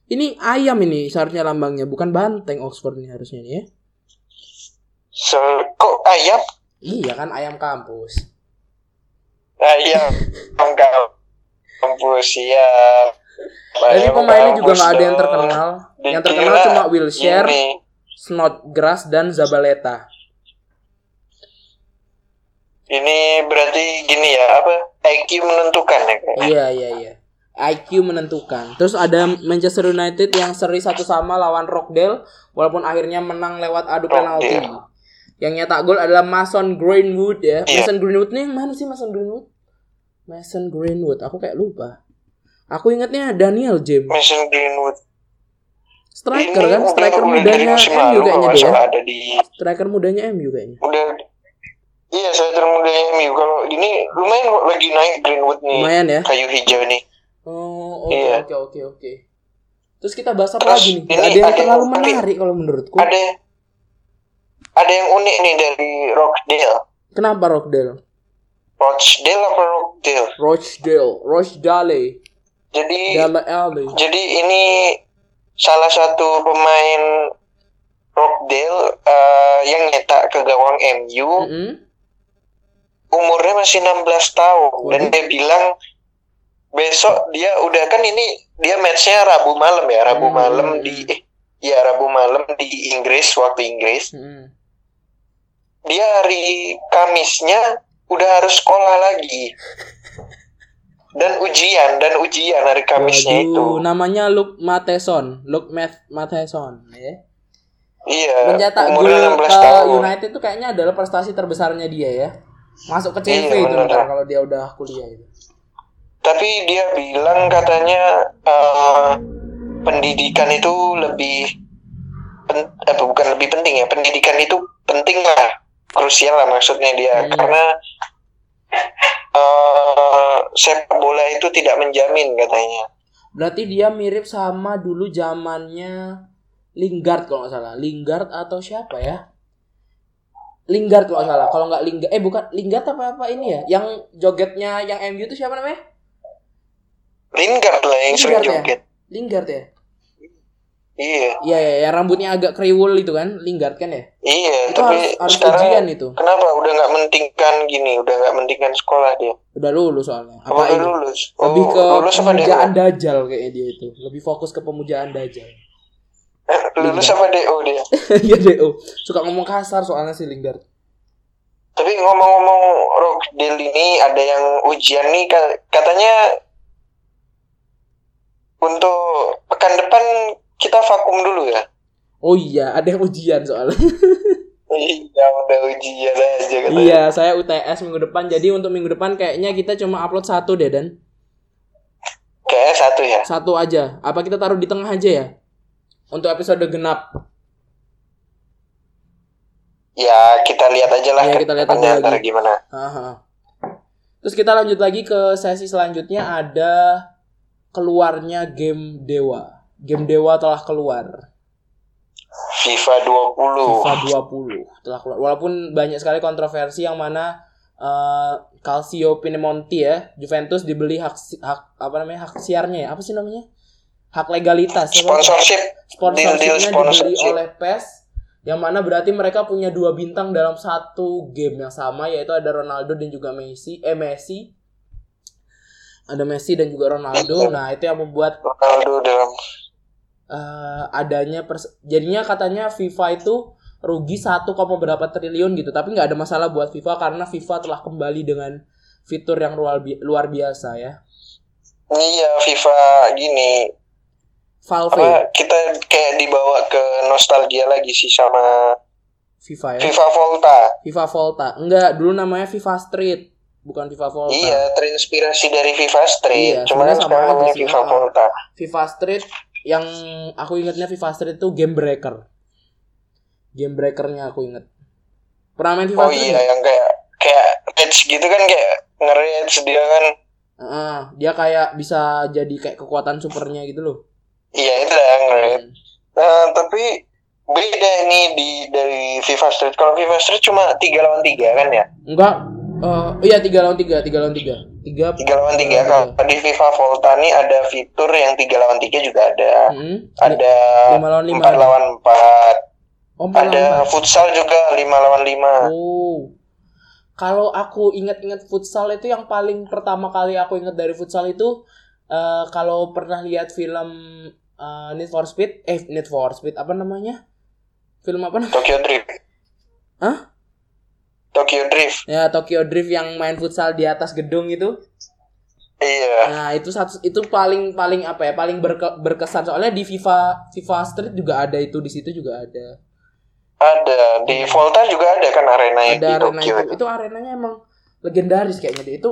A: Ini ayam ini seharusnya lambangnya, bukan banteng Oxford ini harusnya nih ya.
B: So, kok ayam?
A: Iya kan ayam kampus.
B: Ayam kampus ya.
A: Ini pemainnya juga nggak ada yang terkenal. Yang terkenal cuma Wilshere, Snodgrass dan Zabaleta.
B: ini berarti gini ya apa? IQ menentukan ya.
A: Iya iya iya. IQ menentukan. Terus ada Manchester United yang seri satu sama lawan Rockdale walaupun akhirnya menang lewat adu penalti. Yang nyetak gol adalah Mason Greenwood ya.
B: Iya.
A: Mason Greenwood nih yang mana sih Mason Greenwood? Mason Greenwood. Aku kayak lupa. Aku ingatnya Daniel James.
B: Mason Greenwood.
A: Striker
B: Ini
A: kan? Striker mudanya MU kayaknya dia. ya.
B: ada di
A: Striker mudanya MU kayaknya.
B: udah Iya, saya termudanya MU. Kalau ini lumayan lagi naik Greenwood nih.
A: Lumayan ya.
B: Kayu hijau nih.
A: Oh, oke
B: Iya.
A: oke oke oke. Terus kita bahas apa
B: Terus
A: lagi nih?
B: ini
A: Gak ada yang terlalu menarik kalau menurutku.
B: Ada ada yang unik nih dari Rockdale.
A: Kenapa Rockdale?
B: Rochdale apa Rockdale?
A: Rochdale, Rochdale,
B: Jadi
A: Dale
B: jadi ini salah satu pemain Rockdale eh, yang nyetak ke gawang MU
A: Mm-mm.
B: umurnya masih 16 tahun dan
A: Waduh.
B: dia bilang besok dia udah kan ini dia matchnya Rabu malam ya Rabu
A: Hmm.
B: malam di eh, ya Rabu malam di Inggris waktu Inggris
A: Mm-mm.
B: dia hari Kamisnya udah harus sekolah lagi dan ujian dan ujian hari Kamisnya itu
A: Waduh, namanya Luke Matheson, Luke Math Matheson, ya.
B: iya
A: Mencetak gol
B: umurnya 16
A: ke
B: tahun
A: United itu kayaknya adalah prestasi terbesarnya dia ya. Masuk ke CV
B: Iya,
A: itu ntar kalau dia udah kuliah itu.
B: tapi dia bilang katanya eh, pendidikan itu lebih pen, eh, bukan lebih penting ya pendidikan itu penting lah krusial lah maksudnya dia
A: Hmm.
B: karena eh, sepak bola itu tidak menjamin katanya
A: Berarti dia mirip sama dulu zamannya Lingard kalau nggak salah. Lingard atau siapa ya? Lingard kalau nggak salah. Kalau nggak Lingard, eh bukan Lingard apa apa ini ya? Yang jogetnya yang MU itu siapa namanya?
B: Lingard lah yang sering
A: ya?
B: joget
A: Lingard ya?
B: iya
A: Iya ya, yang rambutnya agak kriwul itu kan, Lingard kan ya?
B: iya
A: Itu
B: tapi
A: harus harus
B: sekarang
A: ujian itu.
B: kenapa udah nggak mentingkan gini udah nggak mentingkan sekolah dia
A: Udah lulus soalnya.
B: apa
A: Apa
B: udah
A: ini?
B: lulus
A: Lebih
B: Oh,
A: ke
B: lulus
A: pemujaan dajal kayaknya dia itu. Lebih fokus ke pemujaan dajal.
B: lulus apa DO dia
A: Iya DO. Suka ngomong kasar soalnya si Lingard.
B: Tapi ngomong-ngomong Rockdale ini ada yang ujian nih ka- katanya untuk pekan depan kita vakum dulu ya.
A: Oh iya, ada yang ujian soalnya.
B: Iya udah ujian aja katanya.
A: iya, saya UTS minggu depan. Jadi untuk minggu depan kayaknya kita cuma upload satu deh dan
B: Kayaknya satu ya.
A: satu aja. Apa kita taruh di tengah aja ya? Untuk episode genap.
B: Ya kita lihat aja lah ke
A: kita lihat aja lagi.
B: gimana.
A: Aha. Terus kita lanjut lagi ke sesi selanjutnya ada keluarnya game Dewa. Game Dewa telah keluar.
B: FIFA 20.
A: FIFA 20 telah keluar. Walaupun banyak sekali kontroversi yang mana eh, Calcio Piemonte ya, Juventus dibeli hak hak apa namanya? hak siarnya ya. Apa sih namanya? Hak legalitas. apa?
B: Sponsorship. Deal-deal
A: Sponsorshipnya dibeli
B: sponsorship.
A: oleh PES yang mana berarti mereka punya dua bintang dalam satu game yang sama yaitu ada Ronaldo dan juga Messi eh Messi ada Messi dan juga Ronaldo. Nah itu yang membuat
B: Ronaldo dalam
A: eh, adanya pers- jadinya katanya FIFA itu rugi 1, berapa triliun gitu. Tapi nggak ada masalah buat FIFA karena FIFA telah kembali dengan fitur yang luar, bi- luar biasa ya.
B: Iya FIFA gini.
A: Valve.
B: Apa kita kayak dibawa ke nostalgia lagi sih sama
A: FIFA ya?
B: FIFA Volta.
A: FIFA Volta. Enggak dulu namanya FIFA Street bukan FIFA Volta
B: Iya, terinspirasi dari FIFA Street.
A: Iya,
B: Cuman
A: sama
B: sekarang namanya. FIFA. Volta.
A: FIFA Street yang aku ingatnya FIFA Street itu game breaker. Game breakernya aku inget. Pernah main FIFA
B: Oh
A: Street?
B: iya,
A: nggak?
B: yang kayak kayak rage gitu kan kayak nge-rage dia kan.
A: Heeh, dia kayak bisa jadi kayak kekuatan supernya gitu loh.
B: Iya, itu lah yang nge-rage.
A: Hmm.
B: Nah, tapi beda ini di dari FIFA Street. Kalau FIFA Street cuma tiga lawan tiga kan ya?
A: Enggak. Eh iya tiga lawan tiga, tiga lawan tiga, tiga.
B: Tiga lawan tiga. Kalau di FIFA Volta nih ada fitur yang tiga lawan tiga juga ada.
A: Hmm.
B: Ada
A: Lima lawan lima
B: empat lawan empat.
A: Oh, lawan
B: Ada
A: empat.
B: futsal juga lima lawan lima.
A: Oh. Kalau aku ingat-ingat futsal itu yang paling pertama kali aku ingat dari futsal itu eh kalau pernah lihat film eh, Need for Speed, eh Need for Speed apa namanya? Film apa namanya?
B: Tokyo Drift.
A: Hah?
B: Tokyo Drift.
A: Ya Tokyo Drift yang main futsal di atas gedung itu.
B: Iya.
A: Nah, itu satu itu paling paling apa ya? Paling berke- berkesan soalnya di FIFA FIFA Street juga ada itu di situ juga ada.
B: Ada di Volta juga ada kan arena
A: Ada
B: di
A: arena
B: Tokyo.
A: itu. Itu arenanya emang legendaris kayaknya deh. Itu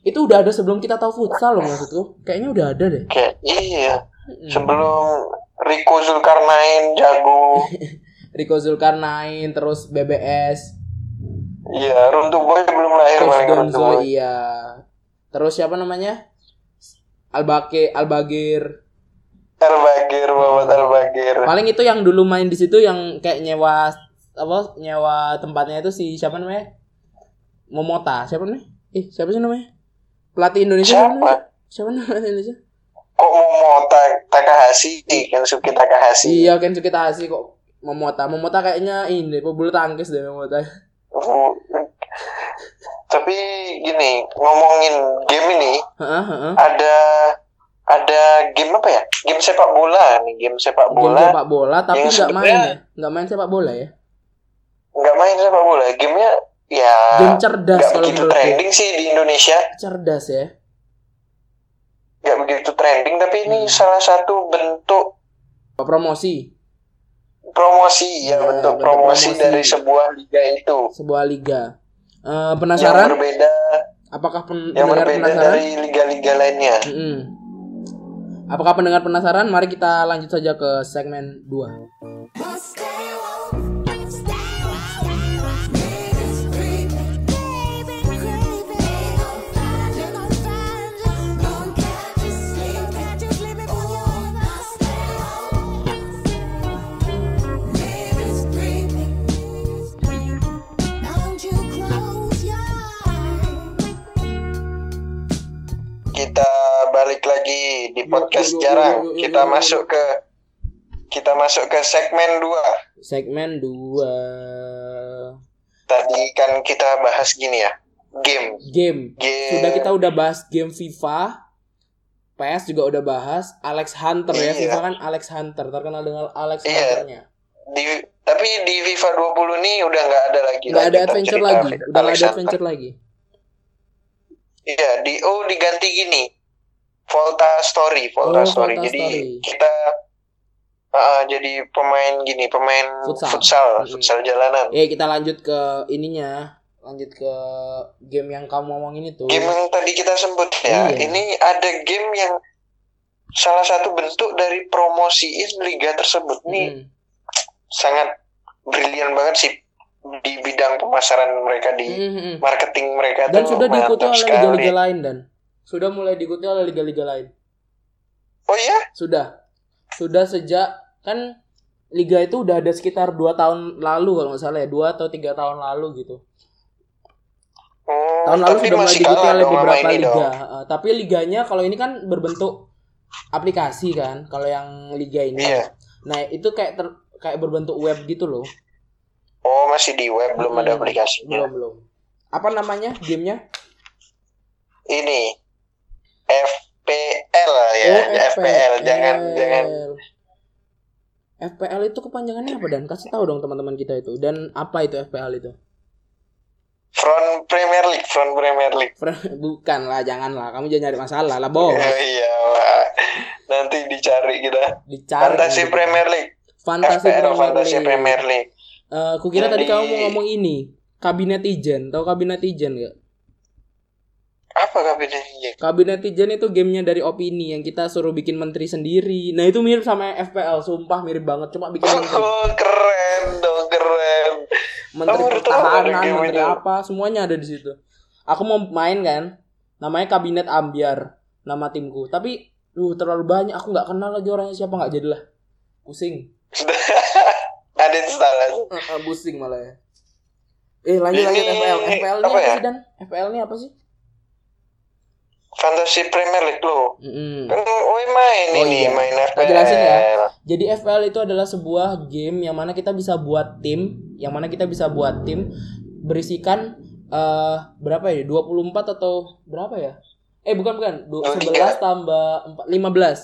A: itu udah ada sebelum kita tahu futsal loh maksudku. Kayaknya udah ada deh.
B: Kayak iya. Sebelum Rico Zulkarnain jago.
A: Rico Zulkarnain terus BBS
B: Iya, Runtuh Boy belum lahir
A: Donzo
B: Boy.
A: iya terus siapa namanya Albake Albagir
B: Al-Bagir, Muhammad Al-Bagir.
A: Paling itu yang dulu main di situ yang kayak nyewa apa nyewa tempatnya itu si siapa namanya? Momota. Siapa namanya? Eh, siapa sih namanya? Pelatih Indonesia
B: Siapa?
A: namanya? Siapa namanya Indonesia?
B: Kok mau Ta- Takahashi, Kensuke Takahashi.
A: Iya, Kensuke Takahashi kok Momota. Momota kayaknya ini pebulu tangkis deh Momota.
B: Uh, Tapi gini, ngomongin game ini,
A: Heeh, heeh.
B: ada ada game apa ya? Game sepak bola nih, game sepak
A: Game
B: bola.
A: sepak bola tapi nggak main ya. Nggak main sepak bola ya.
B: Nggak main sepak bola, gamenya ya
A: Game cerdas
B: nggak
A: kalau
B: begitu
A: menurutku.
B: trending sih di Indonesia.
A: Cerdas ya.
B: Nggak begitu trending, tapi ini
A: Hmm.
B: salah satu bentuk
A: Promosi
B: promosi ya,
A: Ya,
B: bentuk
A: bentuk
B: promosi,
A: promosi.
B: dari sebuah liga itu
A: sebuah liga. Eh,
B: yang
A: penasaran?
B: berbeda
A: Apakah pen-
B: yang
A: pendengar
B: berbeda
A: penasaran?
B: dari liga-liga lainnya.
A: Mm-mm. Apakah pendengar penasaran? Mari kita lanjut saja ke segmen 2.
B: Kita podcast jarang. Kita masuk ke kita masuk ke segmen 2.
A: Segmen 2.
B: Tadi kan kita bahas gini ya. Game.
A: Game.
B: Game.
A: Sudah kita udah bahas game FIFA. PS juga udah bahas Alex Hunter ya.
B: Iya.
A: FIFA kan Alex Hunter, terkenal dengan Alex
B: Iya.
A: Hunternya.
B: Di tapi di FIFA 20 nih udah nggak ada lagi.
A: Nggak ada adventure lagi, udah ada adventure lagi.
B: Iya, di oh diganti gini. Volta Story, Volta
A: Oh,
B: Story.
A: Volta
B: jadi
A: Story.
B: kita ah, jadi pemain gini, pemain
A: Futsal.
B: futsal,
A: Mm-mm.
B: futsal jalanan.
A: Eh kita lanjut ke ininya, lanjut ke game yang kamu ngomongin itu.
B: Game yang tadi kita sebut ya,
A: Iya.
B: ini ada game yang salah satu bentuk dari promosiin liga tersebut. Ini
A: Mm.
B: sangat brilian banget sih di bidang pemasaran mereka di
A: Mm-mm.
B: marketing mereka
A: Dan sudah diikuti oleh liga-liga lain dan sudah mulai diikuti oleh liga-liga lain.
B: Oh iya?
A: Sudah. Sudah sejak kan liga itu udah ada sekitar dua tahun lalu kalau nggak salah ya, dua atau tiga tahun lalu gitu.
B: Oh,
A: Tahun lalu sudah mulai diikuti oleh beberapa liga. Heeh, tapi liganya kalau ini kan berbentuk aplikasi kan, kalau yang liga ini.
B: Iya.
A: Nah, itu kayak ter- kayak berbentuk web gitu loh.
B: Oh, masih di web belum ada
A: Hmm,
B: aplikasinya.
A: Belum, belum. Apa namanya gamenya?
B: Ini FPL ya,
A: Oh,
B: FPL. Jangan jangan
A: FPL itu kepanjangannya apa dan kasih tahu dong teman-teman kita itu dan apa itu FPL itu
B: Front Premier League, Front Premier League.
A: bukan lah jangan lah kamu jangan nyari masalah lah
B: Ya, iya lah. Nanti dicari kita.
A: dicari
B: Fantasi
A: nanti.
B: Premier League.
A: Fantasi
B: FPL,
A: Premier
B: Fantasi
A: League.
B: Premier League.
A: Eh, kukira tadi
B: Jadi-
A: kamu mau ngomong ini kabinet ijen tahu kabinet ijen gak
B: Apa kabinetnya?
A: kabinet ijen itu gamenya dari opini yang kita suruh bikin menteri sendiri nah itu mirip sama FPL sumpah mirip banget cuma bikin menteri
B: Oh, keren dong, keren.
A: menteri
B: ada
A: pertahanan, menteri
B: itu.
A: apa, semuanya ada di situ. Aku mau main kan, namanya kabinet ambiar, nama timku. Tapi, duh terlalu banyak, aku nggak kenal lagi orangnya siapa nggak jadilah. Pusing,
B: ada
A: eh, pusing malah ya. Eh lanjut lanjut FPL, FPL ini
B: apa, ya?
A: sih dan? FPL ini apa sih?
B: Fantasi Premier League lo.
A: Mm-mm.
B: Kan main
A: Oh,
B: ini,
A: iya.
B: main FPL.
A: jelasin ya. Jadi FPL itu adalah sebuah game yang mana kita bisa buat tim, yang mana kita bisa buat tim berisikan eh berapa ya? 24 atau berapa ya? Eh bukan bukan, Du-
B: 23.
A: 11 tambah 4 15.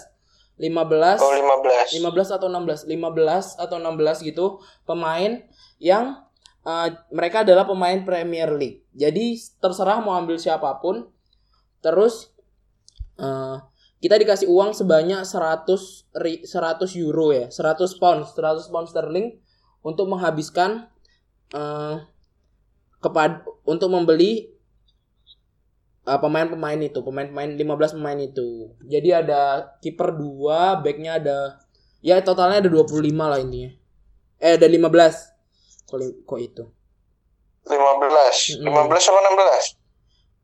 A: 15
B: Oh, 15.
A: 15 atau 16, 15 atau 16 gitu pemain yang eh, mereka adalah pemain Premier League. Jadi terserah mau ambil siapa pun. Terus eh, kita dikasih uang sebanyak 100 ri- 100 euro ya, 100 pound, 100 pound sterling untuk menghabiskan eh kepada untuk membeli eh, pemain-pemain itu, pemain-pemain 15 pemain itu. Jadi ada kiper 2, backnya ada ya totalnya ada 25 lah intinya. Eh ada 15. Kok, kok itu?
B: 15.
A: Mm-mm.
B: 15 apa 16?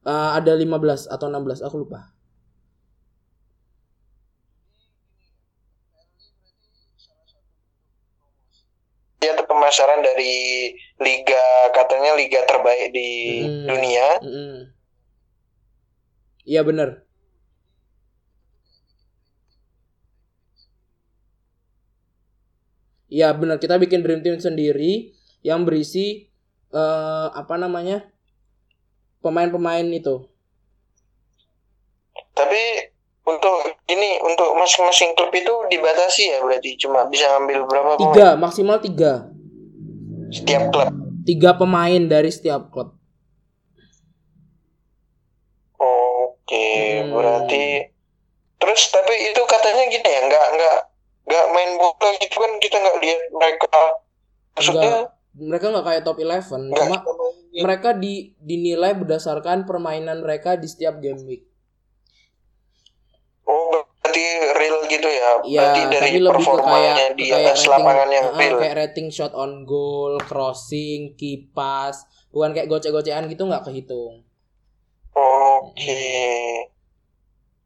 A: uh, ada 15 atau 16 aku lupa dia
B: pemasaran dari liga katanya liga terbaik di
A: hmm.
B: dunia
A: hmm. iya hmm. benar Iya benar kita bikin dream team sendiri yang berisi uh, apa namanya pemain-pemain itu.
B: Tapi untuk ini untuk masing-masing klub itu dibatasi ya berarti cuma bisa ngambil berapa pemain
A: Tiga maksimal tiga.
B: setiap klub.
A: Tiga pemain dari setiap klub.
B: Oke,
A: Hmm.
B: berarti terus tapi itu katanya gini ya, nggak nggak nggak main bola gitu kan kita nggak lihat mereka. Maksudnya
A: Enggak, mereka nggak kayak top 11
B: nggak
A: cuma mereka di dinilai berdasarkan permainan mereka di setiap game week.
B: Oh berarti real gitu ya?
A: Iya,
B: dari
A: tapi lebih ke kayak
B: di
A: kayak
B: atas lapangan yang real.
A: kayak rating shot on goal, crossing, kipas, bukan kayak gocek-gocekan gitu nggak kehitung.
B: Oke.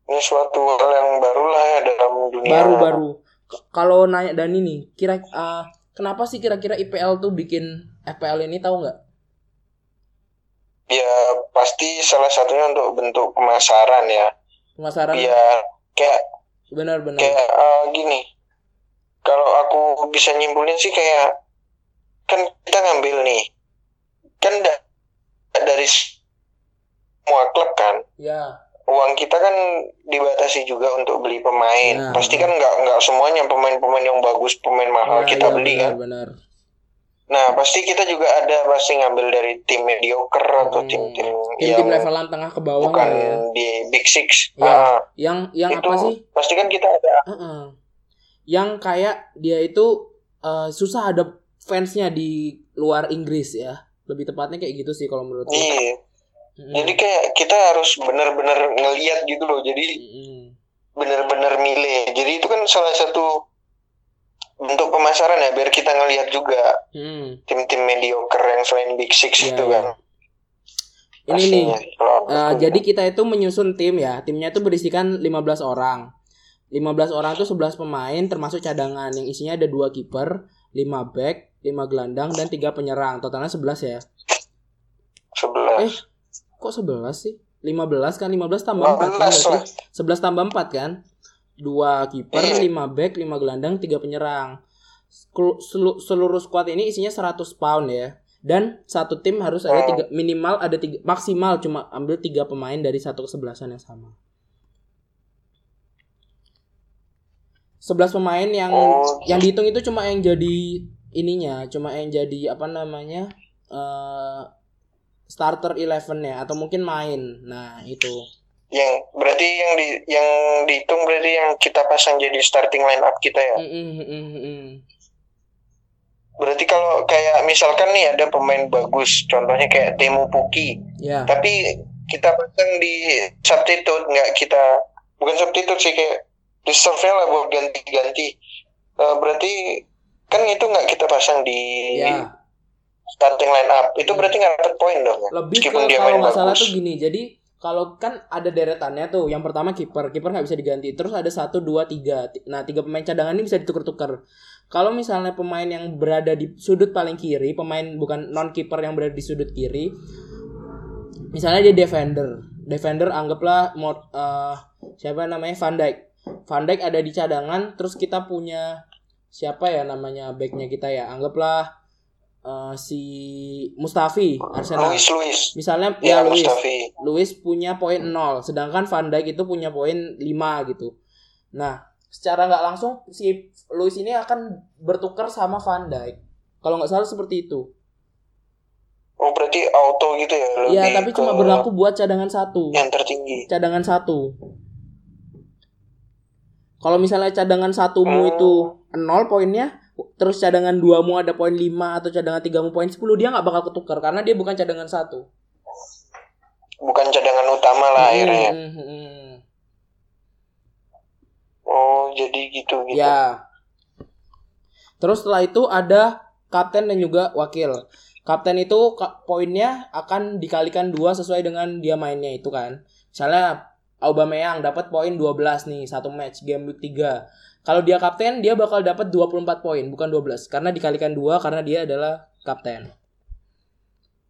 B: Ini suatu hal yang baru lah ya dalam dunia.
A: Baru-baru. Kalau nanya Dani nih, kira ah, kenapa sih kira-kira IPL tuh bikin FPL ini tahu nggak?
B: Ya pasti salah satunya untuk bentuk pemasaran ya.
A: Pemasaran
B: Iya, kayak
A: benar-benar.
B: kayak eh, gini. Kalau aku bisa nyimpulin sih kayak kan kita ngambil nih, kan da- dari semua klub kan.
A: Ya,
B: uang kita kan dibatasi juga untuk beli pemain.
A: Nah.
B: Pasti kan nggak nggak semuanya pemain-pemain yang bagus, pemain mahal
A: ya,
B: kita
A: ya,
B: beli kan.
A: benar-benar.
B: Nah pasti kita juga ada pasti ngambil dari tim mediocre atau
A: Hmm.
B: tim-tim
A: Tim-tim
B: yang
A: levelan tengah ke bawah
B: bukan
A: ya.
B: di Big Six.
A: Ya,
B: Ah,
A: yang yang
B: itu
A: apa sih?
B: pasti kan kita ada.
A: Heeh. Yang kayak dia itu eh, susah ada fansnya di luar Inggris ya. Lebih tepatnya kayak gitu sih kalau menurut.
B: Iya.
A: Mm-mm.
B: Jadi kayak kita harus benar-benar ngeliat gitu loh. Jadi
A: Mm-mm.
B: benar-benar milih. Jadi itu kan salah satu bentuk pemasaran ya biar kita ngelihat juga
A: Mm.
B: tim-tim mediocre yang selain Big Six
A: Iya,
B: itu
A: iya.
B: kan.
A: Ini nih.
B: Kalau aku-
A: jadi kita itu menyusun tim ya. Timnya itu berisikan 15 orang. 15 orang itu 11 pemain termasuk cadangan yang isinya ada dua kiper, 5 back, 5 gelandang dan 3 penyerang. Totalnya 11 ya.
B: 11.
A: Eh, kok 11 sih? 15 kan 15 tambah 4 kan
B: 15 lah.
A: berarti 11 tambah 4 kan? Dua kiper,
B: Iya.
A: 5 back, 5 gelandang, 3 penyerang. Selu- Seluruh squad ini isinya 100 pound ya. Dan satu tim harus ada
B: Oh.
A: tiga minimal ada tiga maksimal cuma ambil tiga pemain dari satu kesebelasan yang sama. 11 pemain yang
B: Oh.
A: yang dihitung itu cuma yang jadi ininya, cuma yang jadi apa namanya? eh starter 11 ya atau mungkin main. Nah, itu.
B: Yang berarti yang di yang dihitung berarti yang kita pasang jadi starting line up kita ya.
A: Mm, mm, mm, mm.
B: Berarti kalau kayak misalkan nih ada pemain bagus, contohnya kayak Temu Puki,
A: Ya.
B: tapi kita pasang di substitute nggak kita bukan substitute sih kayak reserve lah buat ganti-ganti. Eh, berarti kan itu nggak kita pasang di
A: Ya.
B: Starting line up. Itu berarti nggak dapet poin dong ya.
A: Lebih ke
B: Meskipun dia
A: kalau
B: main
A: nggak salah
B: bagus.
A: tuh gini. Jadi kalau kan ada deretannya tuh. Yang pertama kiper, kiper nggak bisa diganti. Terus ada satu, dua, tiga. Nah tiga pemain cadangan ini bisa ditukar-tukar. Kalau misalnya pemain yang berada di sudut paling kiri, pemain bukan non kiper yang berada di sudut kiri, misalnya dia defender, defender anggaplah mau eh, siapa namanya Van Dijk. Van Dijk ada di cadangan, terus kita punya siapa ya namanya backnya kita ya, anggaplah eh, si Mustafi Arsenal.
B: Luis Luis.
A: Misalnya
B: Ya,
A: ya, Luis.
B: Mustafi.
A: Luis punya poin 0, sedangkan Van Dijk itu punya poin 5 gitu. Nah, secara nggak langsung si Luis ini akan bertukar sama Van Dijk. Kalau nggak salah seperti itu.
B: Oh berarti auto gitu ya?
A: Iya, tapi cuma berlaku buat cadangan satu.
B: yang tertinggi.
A: Cadangan satu. Kalau misalnya cadangan satumu
B: Oh.
A: itu 0 poinnya, terus cadangan duamu ada poin 5 atau cadangan tigamu poin 10, dia nggak bakal ketukar karena dia bukan cadangan satu.
B: Bukan cadangan utama lah akhirnya.
A: Hmm, hmm, hmm.
B: Oh jadi gitu gitu.
A: Ya. Terus setelah itu ada kapten dan juga wakil. Kapten itu poinnya akan dikalikan dua sesuai dengan dia mainnya itu kan. Misalnya Aubameyang dapat poin 12 nih satu match game week 3. Kalau dia kapten, dia bakal dapat 24 poin, bukan 12. Karena dikalikan 2 karena dia adalah kapten.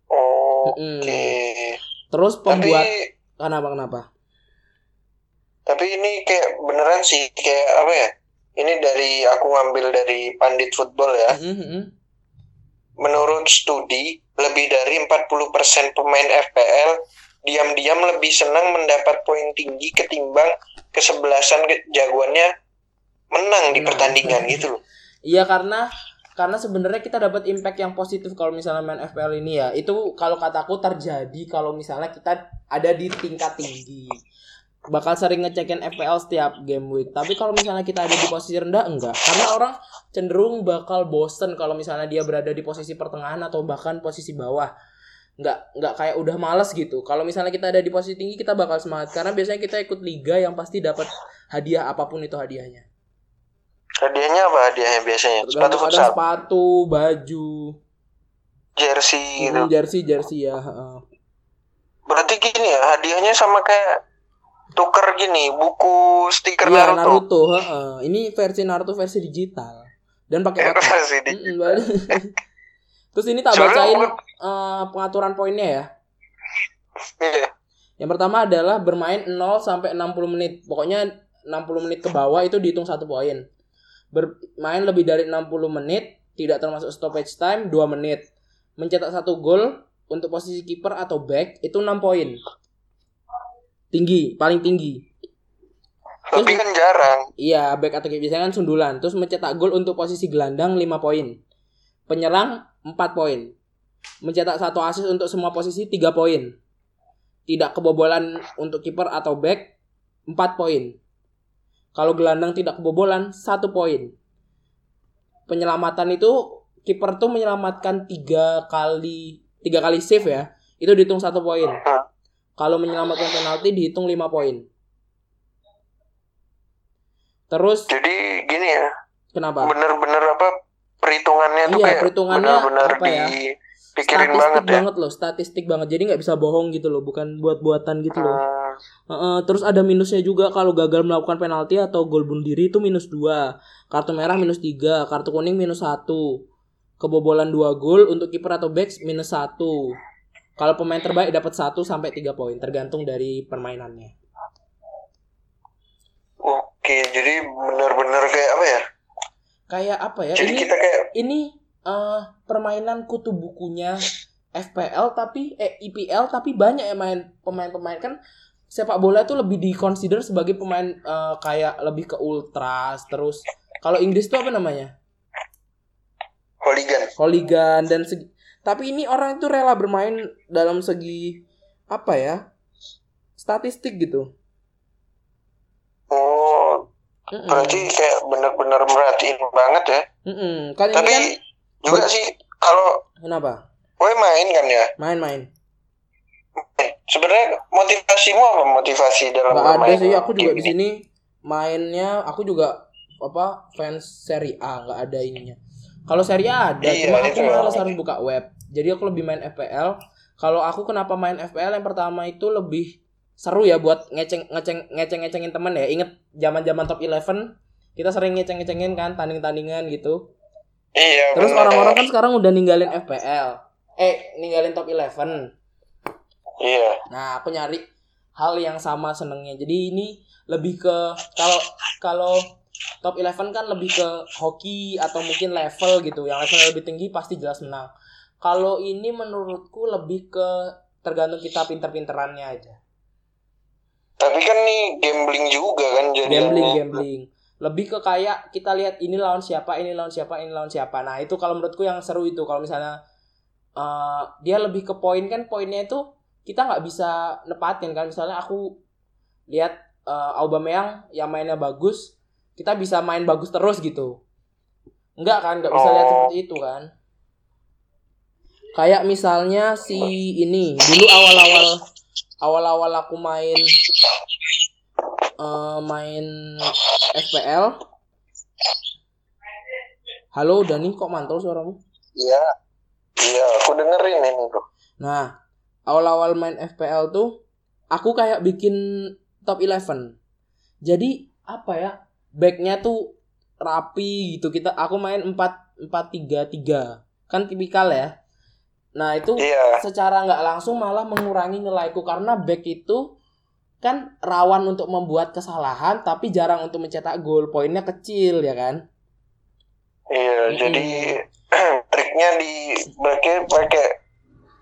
B: Oke.
A: Mm-mm. Terus
B: Tapi
A: pembuat kenapa kenapa?
B: tapi ini kayak beneran sih kayak apa ya? Ini dari aku ngambil dari pandit football ya.
A: Mm-mm.
B: Menurut studi, lebih dari 40% pemain FPL diam-diam lebih senang mendapat poin tinggi ketimbang kesebelasan ke- jagoannya menang di
A: Menang.
B: pertandingan gitu loh.
A: Iya karena karena sebenarnya kita dapat impact yang positif kalau misalnya main FPL ini ya. Itu kalau kataku terjadi kalau misalnya kita ada di tingkat tinggi. Bakal sering ngecekin FPL setiap game week. Tapi kalau misalnya kita ada di posisi rendah enggak. Karena orang cenderung bakal bosen kalau misalnya dia berada di posisi pertengahan atau bahkan posisi bawah. Enggak enggak kayak udah males gitu. Kalau misalnya kita ada di posisi tinggi kita bakal semangat karena biasanya kita ikut liga yang pasti dapat hadiah apa pun itu hadiahnya.
B: Hadiahnya apa hadiahnya biasanya? Sepatu futsal,
A: sepatu, baju,
B: jersey gitu.
A: Hmm, jersey jersey ya. heeh.
B: Berarti gini ya, hadiahnya sama kayak tuker gini, buku stiker
A: Iya
B: Naruto.
A: Naruto. heeh. Ini versi Naruto versi digital dan pakai otak.
B: Versi di-
A: Mm-mm, baru. Terus ini tak bacain eh, pengaturan poinnya ya.
B: Iya.
A: Yang pertama adalah bermain 0 sampai 60 menit. Pokoknya 60 menit ke bawah itu dihitung satu poin. Bermain lebih dari 60 menit tidak termasuk stoppage time 2 menit. Mencetak satu gol untuk posisi kiper atau back itu 6 poin. Tinggi, paling tinggi.
B: Tapi kan jarang.
A: Iya, back atau kiper biasanya kan sundulan. Terus mencetak gol untuk posisi gelandang 5 poin. Penyerang 4 poin. Mencetak satu assist untuk semua posisi 3 poin. Tidak kebobolan untuk kiper atau back 4 poin. Kalau gelandang tidak kebobolan 1 poin. Penyelamatan itu kiper tuh menyelamatkan 3 kali 3 kali save ya. Itu dihitung 1 poin. Kalau menyelamatkan penalti dihitung 5 poin. Terus
B: Jadi gini ya,
A: kenapa?
B: bener-bener apa perhitungannya tuh
A: Iya,
B: kayak
A: perhitungannya
B: bener-bener
A: apa ya? statistik
B: banget
A: banget,
B: ya.
A: loh, statistik banget. Jadi nggak bisa bohong gitu loh, bukan buat-buatan gitu loh.
B: Hmm,
A: Heeh, terus ada minusnya juga kalau gagal melakukan penalti atau gol bunuh diri itu minus 2. Kartu merah minus 3, kartu kuning minus 1. Kebobolan 2 gol untuk kiper atau backs minus 1. Kalau pemain terbaik dapat 1 sampai 3 poin tergantung dari permainannya.
B: Oke, jadi bener-bener kayak apa ya?
A: Kayak apa ya?
B: Jadi
A: ini
B: kita kayak
A: ini eh permainan kutu bukunya FPL tapi eh IPL tapi banyak yang main pemain-pemain kan sepak bola itu lebih dikonsider sebagai pemain eh, kayak lebih ke ultras terus kalau Inggris itu apa namanya
B: hooligan.
A: hooligan dan segi tapi ini orang itu rela bermain dalam segi apa ya statistik gitu
B: Oh,
A: Mm-mm.
B: berarti kayak bener-bener merhatiin banget ya.
A: Mm-mm. kan
B: Tapi
A: kan
B: juga
A: ber-
B: sih kalau
A: kenapa
B: gue main kan ya.
A: main-main
B: Sebenarnya motivasimu apa motivasi dalam
A: Gak ada sih aku juga di
B: ini?
A: sini mainnya aku juga apa fans Serie A nggak ada ininya. Kalau Serie A ada,
B: Iya,
A: cuma aku
B: ya.
A: malas harus buka web. Jadi aku lebih main FPL. Kalau aku kenapa main FPL yang pertama itu lebih seru ya buat ngeceng ngeceng ngeceng ngecengin temen ya. Ingat zaman-zaman top 11 kita sering ngeceng ngecengin kan tanding-tandingan gitu.
B: Iya.
A: Terus orang-orang kan sekarang udah ninggalin FPL. Eh, ninggalin top 11.
B: Iya.
A: Nah, aku nyari hal yang sama senengnya. Jadi ini lebih ke kalau kalau top 11 kan lebih ke hoki atau mungkin level gitu. Yang level lebih tinggi pasti jelas menang. Kalau ini menurutku lebih ke tergantung kita pinter-pinterannya aja.
B: Tapi kan nih gambling juga kan jadi.
A: Gambling, gambling. Lebih ke kayak kita lihat ini lawan siapa, ini lawan siapa, ini lawan siapa. Nah, itu kalau menurutku yang seru itu kalau misalnya eh, dia lebih ke poin kan poinnya itu kita nggak bisa nepatin kan misalnya aku lihat eh, Aubameyang yang mainnya bagus kita bisa main bagus terus gitu enggak kan nggak bisa lihat
B: Oh.
A: seperti itu kan kayak misalnya si ini dulu awal-awal awal-awal aku main eh, main FPL halo Dani kok mantul suaramu
B: Iya. Iya, aku dengerin ini bro.
A: Nah, awal-awal main FPL tuh aku kayak bikin top 11. Jadi apa ya? Backnya tuh rapi gitu. Kita aku main 4 4 3 3. Kan tipikal ya. Nah, itu
B: Iya.
A: secara nggak langsung malah mengurangi nilaiku karena back itu kan rawan untuk membuat kesalahan tapi jarang untuk mencetak gol. Poinnya kecil ya kan?
B: Iya,
A: Mm-mm.
B: jadi triknya di pakai pakai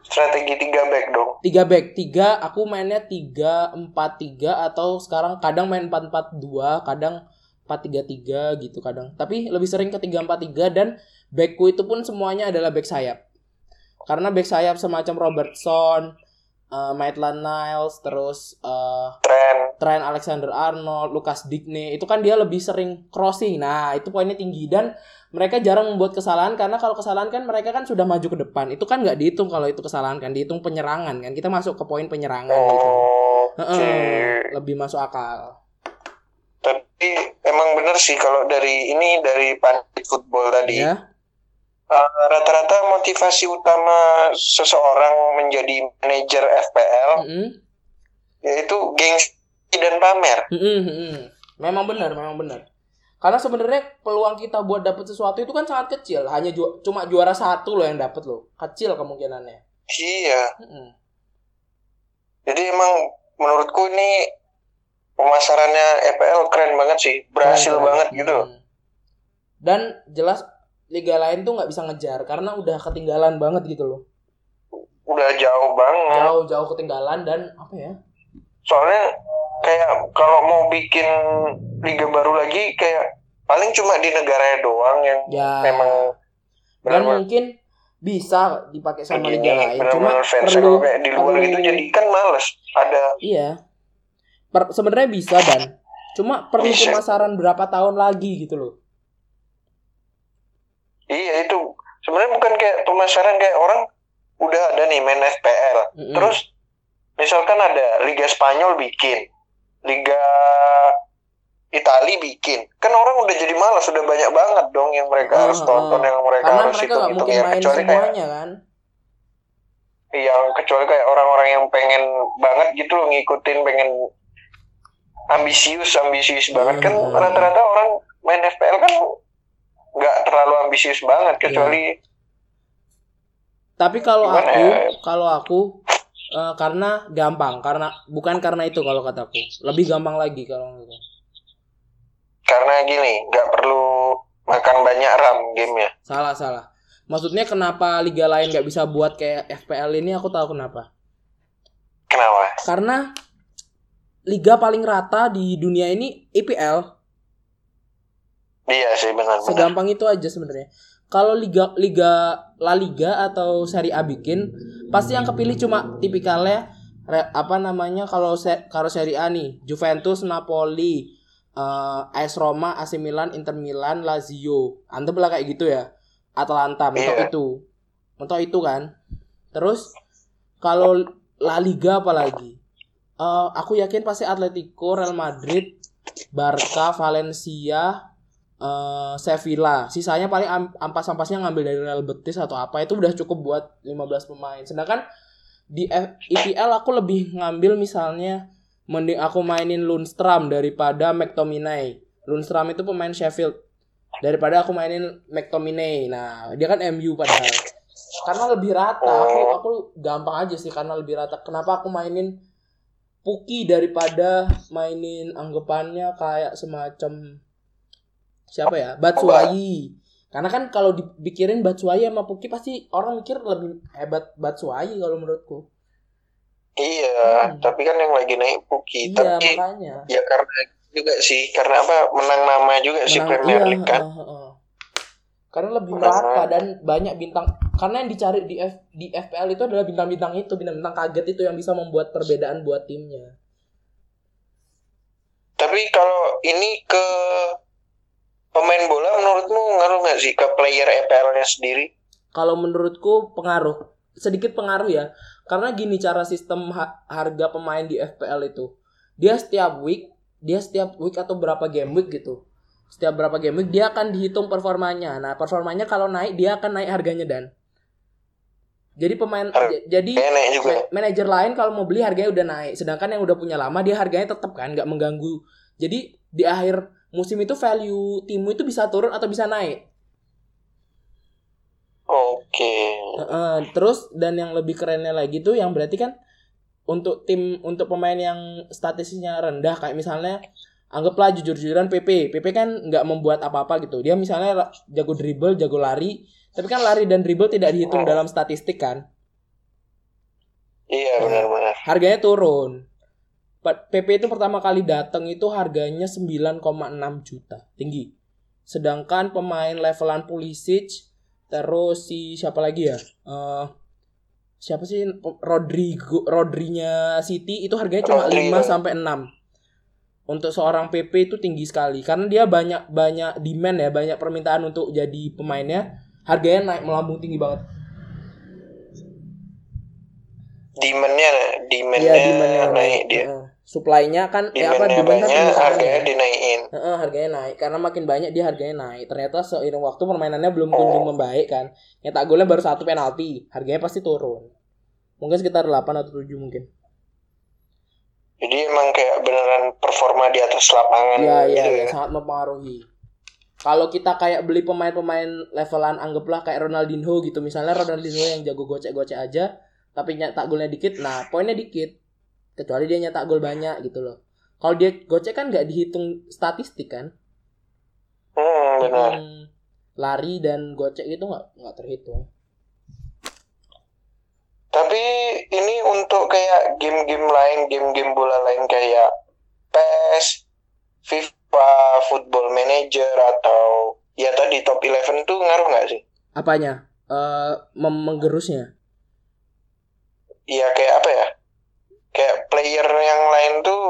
B: strategi tiga back dong.
A: tiga back tiga aku mainnya tiga empat tiga atau sekarang kadang main empat empat dua kadang empat tiga tiga gitu kadang tapi lebih sering ke tiga empat tiga dan backku itu pun semuanya adalah back sayap karena back sayap semacam Robertson, uh, Maitland Niles, terus uh,
B: Tren.
A: Trent Alexander Arnold, Lucas Digne itu kan dia lebih sering crossing. Nah, itu poinnya tinggi dan mereka jarang membuat kesalahan karena kalau kesalahan kan mereka kan sudah maju ke depan. Itu kan nggak dihitung kalau itu kesalahan kan, dihitung penyerangan kan. Kita masuk ke poin penyerangan gitu. Heeh, lebih masuk akal.
B: Tapi emang bener sih kalau dari ini dari pandit football tadi.
A: Ya.
B: rata-rata motivasi utama seseorang menjadi manajer FPL
A: Mm-mm.
B: yaitu gengsi dan pamer.
A: Mm-mm. Memang benar, memang benar. Karena sebenarnya peluang kita buat dapet sesuatu itu kan sangat kecil. Hanya ju- cuma juara satu loh yang dapet loh. Kecil kemungkinannya.
B: Iya.
A: Mm-mm.
B: Jadi emang menurutku ini pemasarannya FPL keren banget sih, berhasil
A: Keren,
B: banget gitu.
A: Hmm. Dan jelas liga lain tuh nggak bisa ngejar karena udah ketinggalan banget gitu loh.
B: Udah jauh banget.
A: Jauh-jauh ketinggalan dan apa ya?
B: Soalnya kayak kalau mau bikin liga baru lagi kayak paling cuma di negaranya doang yang
A: Ya.
B: memang
A: Dan mungkin bisa dipakai sama
B: begini,
A: liga lain. Cuma perlu
B: kayak di luar
A: perlu-
B: gitu jadi kan males. Ada
A: Iya. Per- sebenarnya bisa dan cuma perlu
B: Bisa.
A: pemasaran berapa tahun lagi gitu loh.
B: iya itu sebenarnya bukan kayak pemasaran kayak orang udah ada nih main FPL.
A: Mm-mm.
B: Terus misalkan ada Liga Spanyol bikin, Liga Itali bikin, kan orang udah jadi malas, sudah banyak banget dong yang mereka harus
A: Ah,
B: tonton, yang mereka
A: Karena
B: harus
A: mereka
B: hitung
A: mungkin
B: ya kecuali kayak
A: kan.
B: yang kecuali kayak orang-orang yang pengen banget gitu loh ngikutin pengen ambisius ambisius banget kan
A: Hmm.
B: rata-rata orang main FPL kan nggak terlalu ambisius banget kecuali
A: Tapi kalau aku,
B: ya?
A: kalau aku eh, karena gampang, karena bukan karena itu kalau kataku. Lebih gampang lagi kalau gitu.
B: karena gini nggak perlu makan banyak ram gamenya
A: Salah, salah. Maksudnya kenapa liga lain nggak bisa buat kayak FPL ini aku tahu kenapa.
B: kenapa
A: Karena liga paling rata di dunia ini IPL.
B: iya sih benar-benar
A: Segampang itu aja sebenarnya. Kalau liga liga La Liga atau Serie A bikin, pasti yang kepilih cuma tipikalnya re- apa namanya kalau se, kalau Serie A nih, Juventus, Napoli, eh AS Roma, AC Milan, Inter Milan, Lazio. Anda belah kayak gitu ya. Atalanta mentok
B: Iya.
A: itu. Mentok itu kan. Terus kalau La Liga apalagi? Eh aku yakin pasti Atletico, Real Madrid, Barca, Valencia, eh Sevilla. Sisanya paling am- ampas-ampasnya ngambil dari Real Betis atau apa itu udah cukup buat 15 pemain. Sedangkan di IPL aku lebih ngambil misalnya mending aku mainin Lundstram daripada McTominay. Lundstram itu pemain Sheffield daripada aku mainin McTominay. Nah, dia kan MU padahal. Karena lebih rata, aku aku gampang aja sih karena lebih rata. Kenapa aku mainin Puki daripada mainin anggapannya kayak semacam siapa ya? Batshuayi. Karena kan kalau dipikirin Batshuayi sama Puki pasti orang mikir lebih hebat Batshuayi kalau menurutku.
B: iya
A: Hmm.
B: tapi kan yang lagi naik Puki
A: Iya,
B: tapi
A: makanya.
B: ya karena juga sih karena apa menang nama juga sih
A: Menang-
B: Premier
A: iya,
B: League kan
A: heeh, heeh. Karena lebih merata dan banyak bintang. Karena yang dicari di F, di FPL itu adalah bintang-bintang itu, bintang-bintang kaget itu yang bisa membuat perbedaan buat timnya.
B: Tapi kalau ini ke pemain bola menurutmu ngaruh nggak sih ke player EPL-nya sendiri?
A: Kalau menurutku pengaruh, sedikit pengaruh ya. Karena gini cara sistem ha- harga pemain di FPL itu. Dia setiap week, dia setiap week atau berapa game week gitu. Setiap berapa game week dia akan dihitung performanya. Nah, performanya kalau naik dia akan naik harganya dan. Jadi pemain
B: Har-
A: jadi
B: juga.
A: Ma- manajer lain kalau mau beli harganya udah naik sedangkan yang udah punya lama dia harganya tetap kan nggak mengganggu jadi di akhir musim itu value timmu itu bisa turun atau bisa naik.
B: Oke.
A: Heeh, terus dan yang lebih kerennya lagi tuh yang berarti kan untuk tim untuk pemain yang statistiknya rendah kayak misalnya anggaplah jujur-jujuran PP. PP kan nggak membuat apa-apa gitu. Dia misalnya jago dribble, jago lari, tapi kan lari dan dribble tidak dihitung dalam statistik kan.
B: Iya benar-benar.
A: Harganya turun. PP itu pertama kali datang itu harganya 9,6 juta, tinggi. Sedangkan pemain levelan Pulisic terus si siapa lagi ya? Eh siapa sih Rodrigo Rodrinya City itu harganya cuma
B: Rodri,
A: 5
B: ya.
A: sampai 6. Untuk seorang PP itu tinggi sekali karena dia banyak banyak demand ya, banyak permintaan untuk jadi pemainnya. Harganya naik melambung tinggi banget.
B: Demandnya, demandnya
A: Iya, demand-nya
B: naik dia.
A: Heeh. Supply-nya kan eh apa demand kan
B: harganya dinaikin.
A: Heeh, harganya naik karena makin banyak dia harganya naik. Ternyata seiring waktu permainannya belum kunjung membaik kan. Nyetak golnya baru satu penalti, harganya pasti turun. Mungkin sekitar 8 atau 7 mungkin.
B: Jadi emang kayak beneran performa di atas lapangan
A: Iya, iya,
B: gitu
A: iya,
B: ya.
A: sangat mempengaruhi. Kalau kita kayak beli pemain-pemain levelan anggaplah kayak Ronaldinho gitu, misalnya Ronaldinho yang jago gocek-gocek aja, tapi nyetak golnya dikit, nah poinnya dikit. Kecuali dia nyetak gol banyak gitu loh. Kalau dia gocek kan nggak dihitung statistik kan?
B: Hmm, benar.
A: Hmm, lari dan gocek itu nggak nggak terhitung.
B: Tapi ini untuk kayak game-game lain, game-game bola lain kayak PES, FIFA, Football Manager atau ya tadi Top 11 tuh ngaruh nggak sih?
A: Apanya? Eh mem- menggerusnya.
B: Iya kayak apa ya? Kayak player yang lain tuh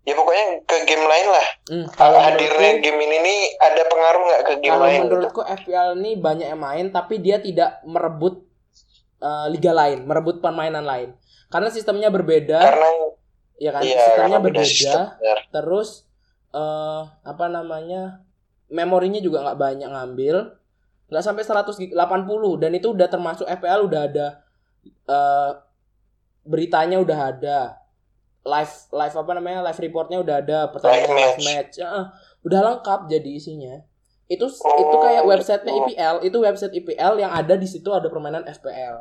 B: ya pokoknya ke game lain lah.
A: Hmm,
B: Kalau hadirnya game ini nih ada pengaruh nggak ke game
A: kalau
B: lain? gitu?
A: menurutku FPL ini banyak yang main, tapi dia tidak merebut eh, liga lain, merebut permainan lain. Karena sistemnya berbeda,
B: Karena
A: ya kan?
B: iya
A: sistemnya berbeda.
B: sistem. benar.
A: Terus eh apa namanya? Memorinya juga nggak banyak ngambil. Nggak sampai 180 dan itu udah termasuk FPL udah ada eh beritanya udah ada. Live live apa namanya? Live reportnya udah ada, pertandingan
B: Live
A: live match. Heeh, udah lengkap jadi isinya. Itu itu
B: Oh,
A: kayak websitenya. IPL, itu website IPL yang ada di situ ada permainan FPL.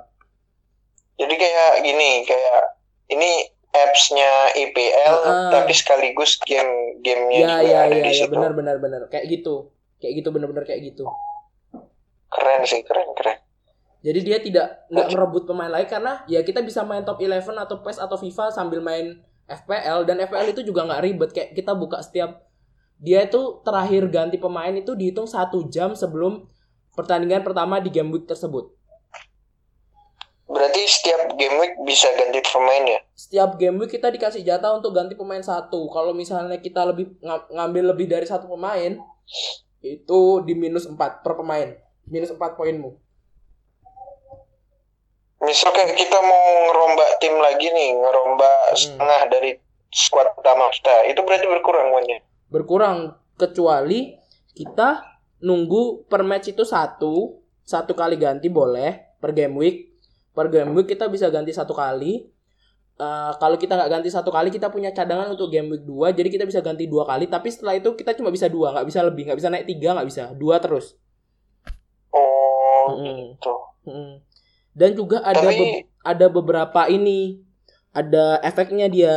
B: Jadi kayak gini, kayak ini apps-nya IPL
A: Heeh.
B: tapi sekaligus game-gamenya
A: Ya
B: juga
A: ya
B: ada
A: ya
B: di
A: ya
B: situ.
A: benar benar benar kayak gitu. Kayak gitu benar-benar kayak gitu.
B: Keren sih, keren keren.
A: Jadi dia tidak nggak merebut pemain lain karena ya kita bisa main top 11 atau PES atau FIFA sambil main FPL dan FPL itu juga nggak ribet kayak kita buka setiap dia itu terakhir ganti pemain itu dihitung satu jam sebelum pertandingan pertama di game week tersebut.
B: Berarti setiap game week bisa ganti pemain ya?
A: Setiap game week kita dikasih jatah untuk ganti pemain satu. Kalau misalnya kita lebih ng- ngambil lebih dari satu pemain itu di minus 4 per pemain. Minus 4 poinmu.
B: Misal kayak kita mau ngerombak tim lagi nih, ngerombak
A: Hmm.
B: setengah dari squad utama kita, itu berarti berkurang poinnya.
A: berkurang kecuali kita nunggu per match itu satu satu kali ganti boleh per game week per game week kita bisa ganti satu kali Eh, kalau kita nggak ganti satu kali kita punya cadangan untuk game week 2 jadi kita bisa ganti dua kali tapi setelah itu kita cuma bisa dua nggak bisa lebih nggak bisa naik tiga nggak bisa dua terus
B: Oh,
A: Mm-mm.
B: gitu.
A: Mm. Dan juga ada
B: Tapi-
A: be- ada beberapa ini ada efeknya dia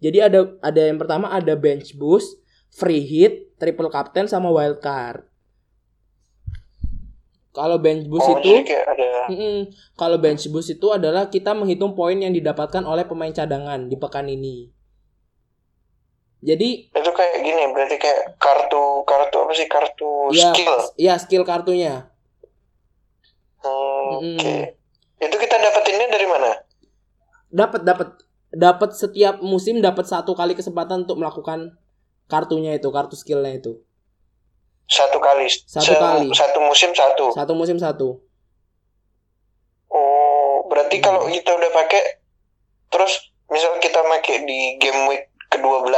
A: jadi ada ada yang pertama ada bench boost free hit triple captain sama wild card kalau bench boost
B: Oh,
A: itu
B: ada
A: Mm-mm. Kalau bench boost itu adalah kita menghitung poin yang didapatkan oleh pemain cadangan di pekan ini. Jadi
B: itu kayak gini, berarti kayak kartu kartu apa sih kartu
A: ya,
B: skill.
A: ya skill kartunya.
B: Hmm. Oke. Itu kita dapetinnya dari mana?
A: Dapat dapat dapat setiap musim dapat satu kali kesempatan untuk melakukan kartunya itu, kartu skillnya itu.
B: Satu kali.
A: Satu kali.
B: Satu musim satu.
A: Satu musim satu.
B: Oh, berarti
A: Hmm.
B: kalau kita udah pakai terus misal kita pakai di game week ke-12.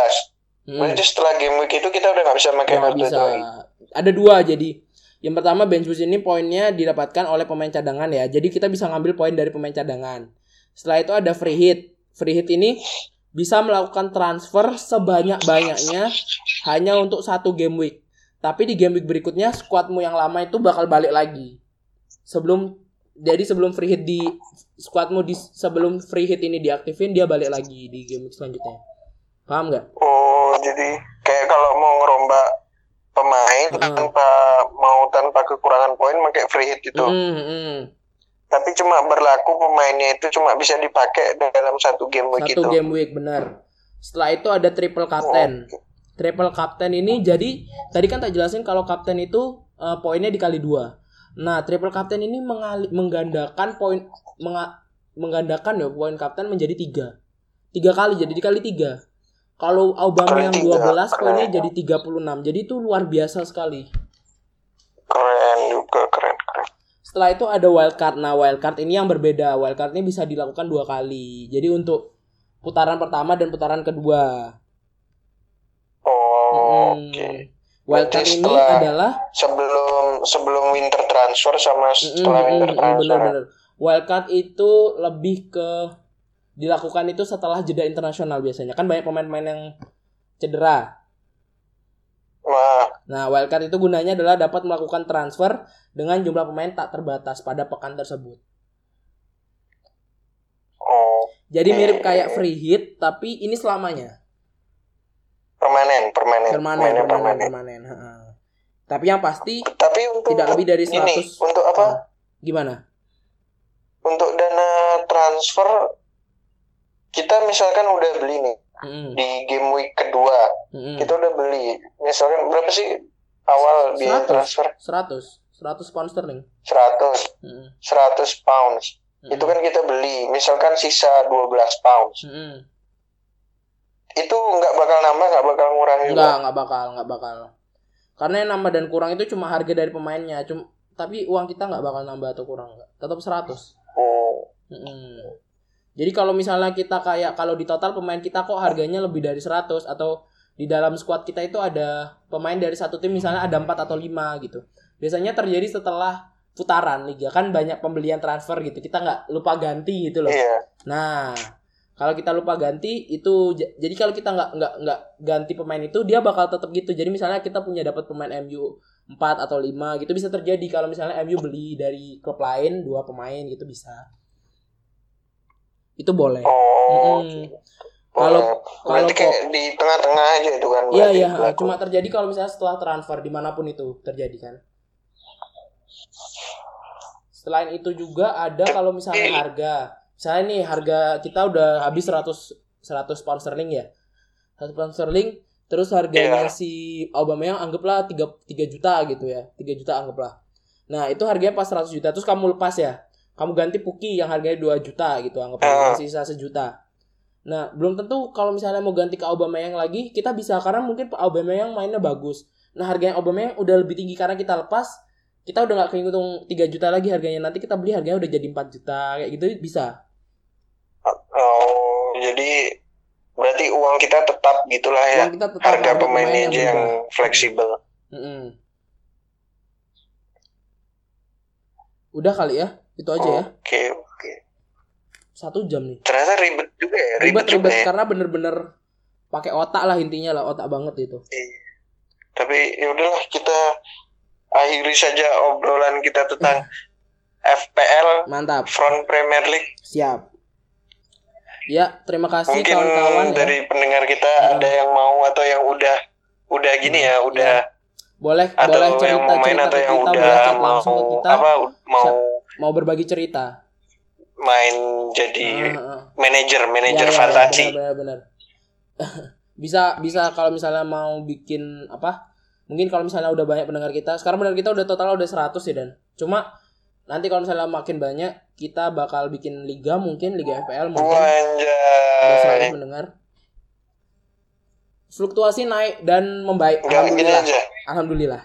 A: Mm.
B: Berarti setelah game week itu kita udah nggak bisa pakai kartu
A: bisa.
B: itu lagi.
A: Ada dua jadi. Yang pertama bench boost ini poinnya didapatkan oleh pemain cadangan ya. Jadi kita bisa ngambil poin dari pemain cadangan. Setelah itu ada free hit. Free hit ini bisa melakukan transfer sebanyak-banyaknya hanya untuk satu game week. Tapi di game week berikutnya squadmu yang lama itu bakal balik lagi. Sebelum jadi sebelum free hit di squadmu di sebelum free hit ini diaktifin dia balik lagi di game week selanjutnya. Paham nggak?
B: Oh, jadi kayak kalau mau ngerombak pemain
A: Heeh.
B: tanpa mau tanpa kekurangan poin pakai free hit gitu.
A: Hmm, hmm.
B: Tapi cuma berlaku pemainnya itu cuma bisa dipakai dalam satu game week
A: Satu
B: itu.
A: game week benar. Setelah itu ada triple captain.
B: Oke.
A: Triple captain ini jadi tadi kan tak jelasin kalau kapten itu eh, poinnya dikali dua. Nah, triple captain ini mengali- menggandakan poin menga- menggandakan ya poin kapten menjadi tiga. Tiga kali jadi dikali tiga. Kalau Aubameyang
B: Kali tiga,
A: 12 poinnya jadi 36. Jadi itu luar biasa sekali.
B: Keren juga, keren, keren.
A: Setelah itu ada wildcard. Nah, wildcard ini yang berbeda. Wildcard ini bisa dilakukan dua kali. Jadi untuk putaran pertama dan putaran kedua.
B: Oh,
A: Mm.
B: oke.
A: Wildcard
B: Berarti
A: ini adalah
B: Sebelum sebelum winter transfer sama setelah
A: Mm,
B: winter transfer.
A: bener-bener. Wildcard itu lebih ke dilakukan itu setelah jeda internasional biasanya. Kan banyak pemain-pemain yang cedera.
B: Wah,
A: Nah, wildcard itu gunanya adalah dapat melakukan transfer dengan jumlah pemain tak terbatas pada pekan tersebut.
B: oh,
A: Jadi mirip kayak free hit tapi ini selamanya.
B: permanen, permanen,
A: Permanen,
B: Mainnya
A: permanen, permanen. heeh. Tapi yang pasti
B: Tapi untuk
A: tidak lebih dari 100.
B: ini, untuk apa?
A: Gimana?
B: Untuk dana transfer kita misalkan udah beli nih
A: Mm-mm,
B: di game week kedua,
A: mm-mm.
B: kita udah beli. Misalkan berapa sih awal biaya
A: 100.
B: transfer?
A: 100, 100 pound sterling.
B: 100,
A: Mm-mm,
B: 100 pounds.
A: mm-mm,
B: Itu kan kita beli, misalkan sisa 12 pounds.
A: mm-mm.
B: Itu nggak bakal nambah, nggak bakal ngurangin
A: Enggak,
B: juga.
A: enggak bakal, enggak bakal. Karena yang nambah dan kurang itu cuma harga dari pemainnya, cuma tapi uang kita nggak bakal nambah atau kurang. Tetap 100.
B: Oh,
A: Mm-mm. Jadi kalau misalnya kita kayak kalau di total pemain kita kok harganya lebih dari 100 atau di dalam squad kita itu ada pemain dari satu tim misalnya ada 4 atau 5 gitu. Biasanya terjadi setelah putaran liga kan banyak pembelian transfer gitu. Kita nggak lupa ganti gitu loh.
B: iya.
A: Nah, kalau kita lupa ganti itu jadi kalau kita nggak nggak nggak ganti pemain itu dia bakal tetap gitu. Jadi misalnya kita punya dapat pemain MU 4 atau 5 gitu bisa terjadi kalau misalnya MU beli dari klub lain dua pemain gitu bisa. Itu boleh.
B: Oh,
A: Mm-mm.
B: gitu.
A: Kalau
B: Oh,
A: kalau
B: kayak di tengah-tengah aja itu kan
A: Iya iya cuma terjadi kalau misalnya setelah transfer di mana pun itu terjadi kan. Selain itu juga ada kalau misalnya harga. Misalnya nih harga kita udah habis 100 100 pound sterling ya. 100 pound sterling terus harganya
B: Iya.
A: si Aubameyang anggaplah 3 3 juta gitu ya. 3 juta anggaplah. Nah, itu harganya pas 100 juta terus kamu lepas ya. Kamu ganti Puki yang harganya 2 juta gitu anggaplah
B: Ah.
A: sisa sejuta. Nah, belum tentu kalau misalnya mau ganti ke Aubameyang lagi, kita bisa karena mungkin Aubameyang mainnya bagus. Nah, harganya Aubameyang udah lebih tinggi karena kita lepas, kita udah nggak kehitung 3 juta lagi harganya. Nanti kita beli harganya udah jadi 4 juta kayak gitu bisa.
B: Oh, jadi berarti uang kita tetap gitulah ya.
A: Uang kita tetap
B: Harga
A: harga
B: pemainnya
A: pemain yang
B: aja yang
A: berubah.
B: fleksibel.
A: Mm-mm. Udah kali ya, itu aja ya.
B: Oke, oke.
A: Satu jam nih.
B: Ternyata ribet juga ya, ribet,
A: Ribet ribet
B: ya.
A: karena bener-bener pakai otak lah intinya lah, otak banget itu.
B: Iya. Tapi ya udahlah kita akhiri saja obrolan kita tentang FPL
A: Mantap,
B: Front Premier League.
A: siap. Ya, terima kasih
B: Mungkin
A: kawan-kawan ya.
B: dari pendengar kita
A: Hmm.
B: ada yang mau atau yang udah udah gini ya, udah
A: Boleh
B: atau
A: boleh
B: yang
A: cerita
B: mau main
A: cerita
B: atau yang
A: kita,
B: udah mau
A: langsung ke kita.
B: apa mau
A: mau berbagi cerita.
B: main jadi
A: Heeh.
B: manajer manajer
A: Ya, ya,
B: fantasi.
A: Benar, benar, benar. bisa bisa kalau misalnya mau bikin apa? Mungkin kalau misalnya udah banyak pendengar kita, sekarang pendengar kita udah total udah 100 ya dan. Cuma nanti kalau misalnya makin banyak, kita bakal bikin liga mungkin liga FPL mungkin udah 100
B: Wanjay.
A: pendengar. Fluktuasi naik dan membaik.
B: Enggak gini
A: Alhamdulillah.
B: aja.
A: Alhamdulillah.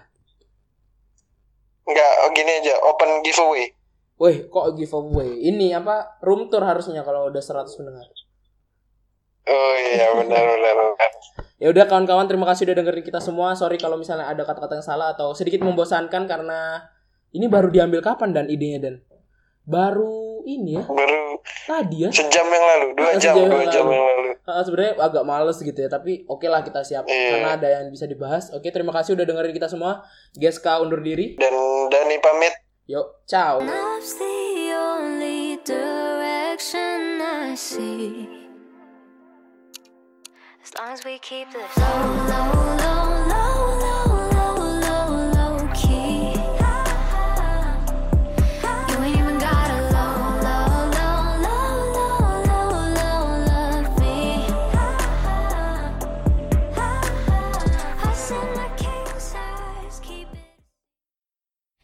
B: Enggak gini aja, open giveaway.
A: Wih, kok giveaway? Ini apa? Room tour harusnya kalau udah 100 pendengar.
B: Oh iya, benar benar.
A: ya udah kawan-kawan, terima kasih udah dengerin kita semua. Sorry kalau misalnya ada kata-kata yang salah atau sedikit membosankan karena ini baru diambil kapan dan idenya dan baru ini ya
B: baru
A: tadi ya
B: sejam yang lalu dua
A: ah,
B: jam dua jam yang lalu
A: uh, sebenarnya agak males gitu ya tapi oke okay lah kita siap
B: yeah.
A: karena ada yang bisa dibahas oke okay, terima kasih udah dengerin kita semua Geska undur diri
B: dan Dani pamit
A: Yup, ciao.
F: Love's the only direction I see. As long as we keep this low, low, low.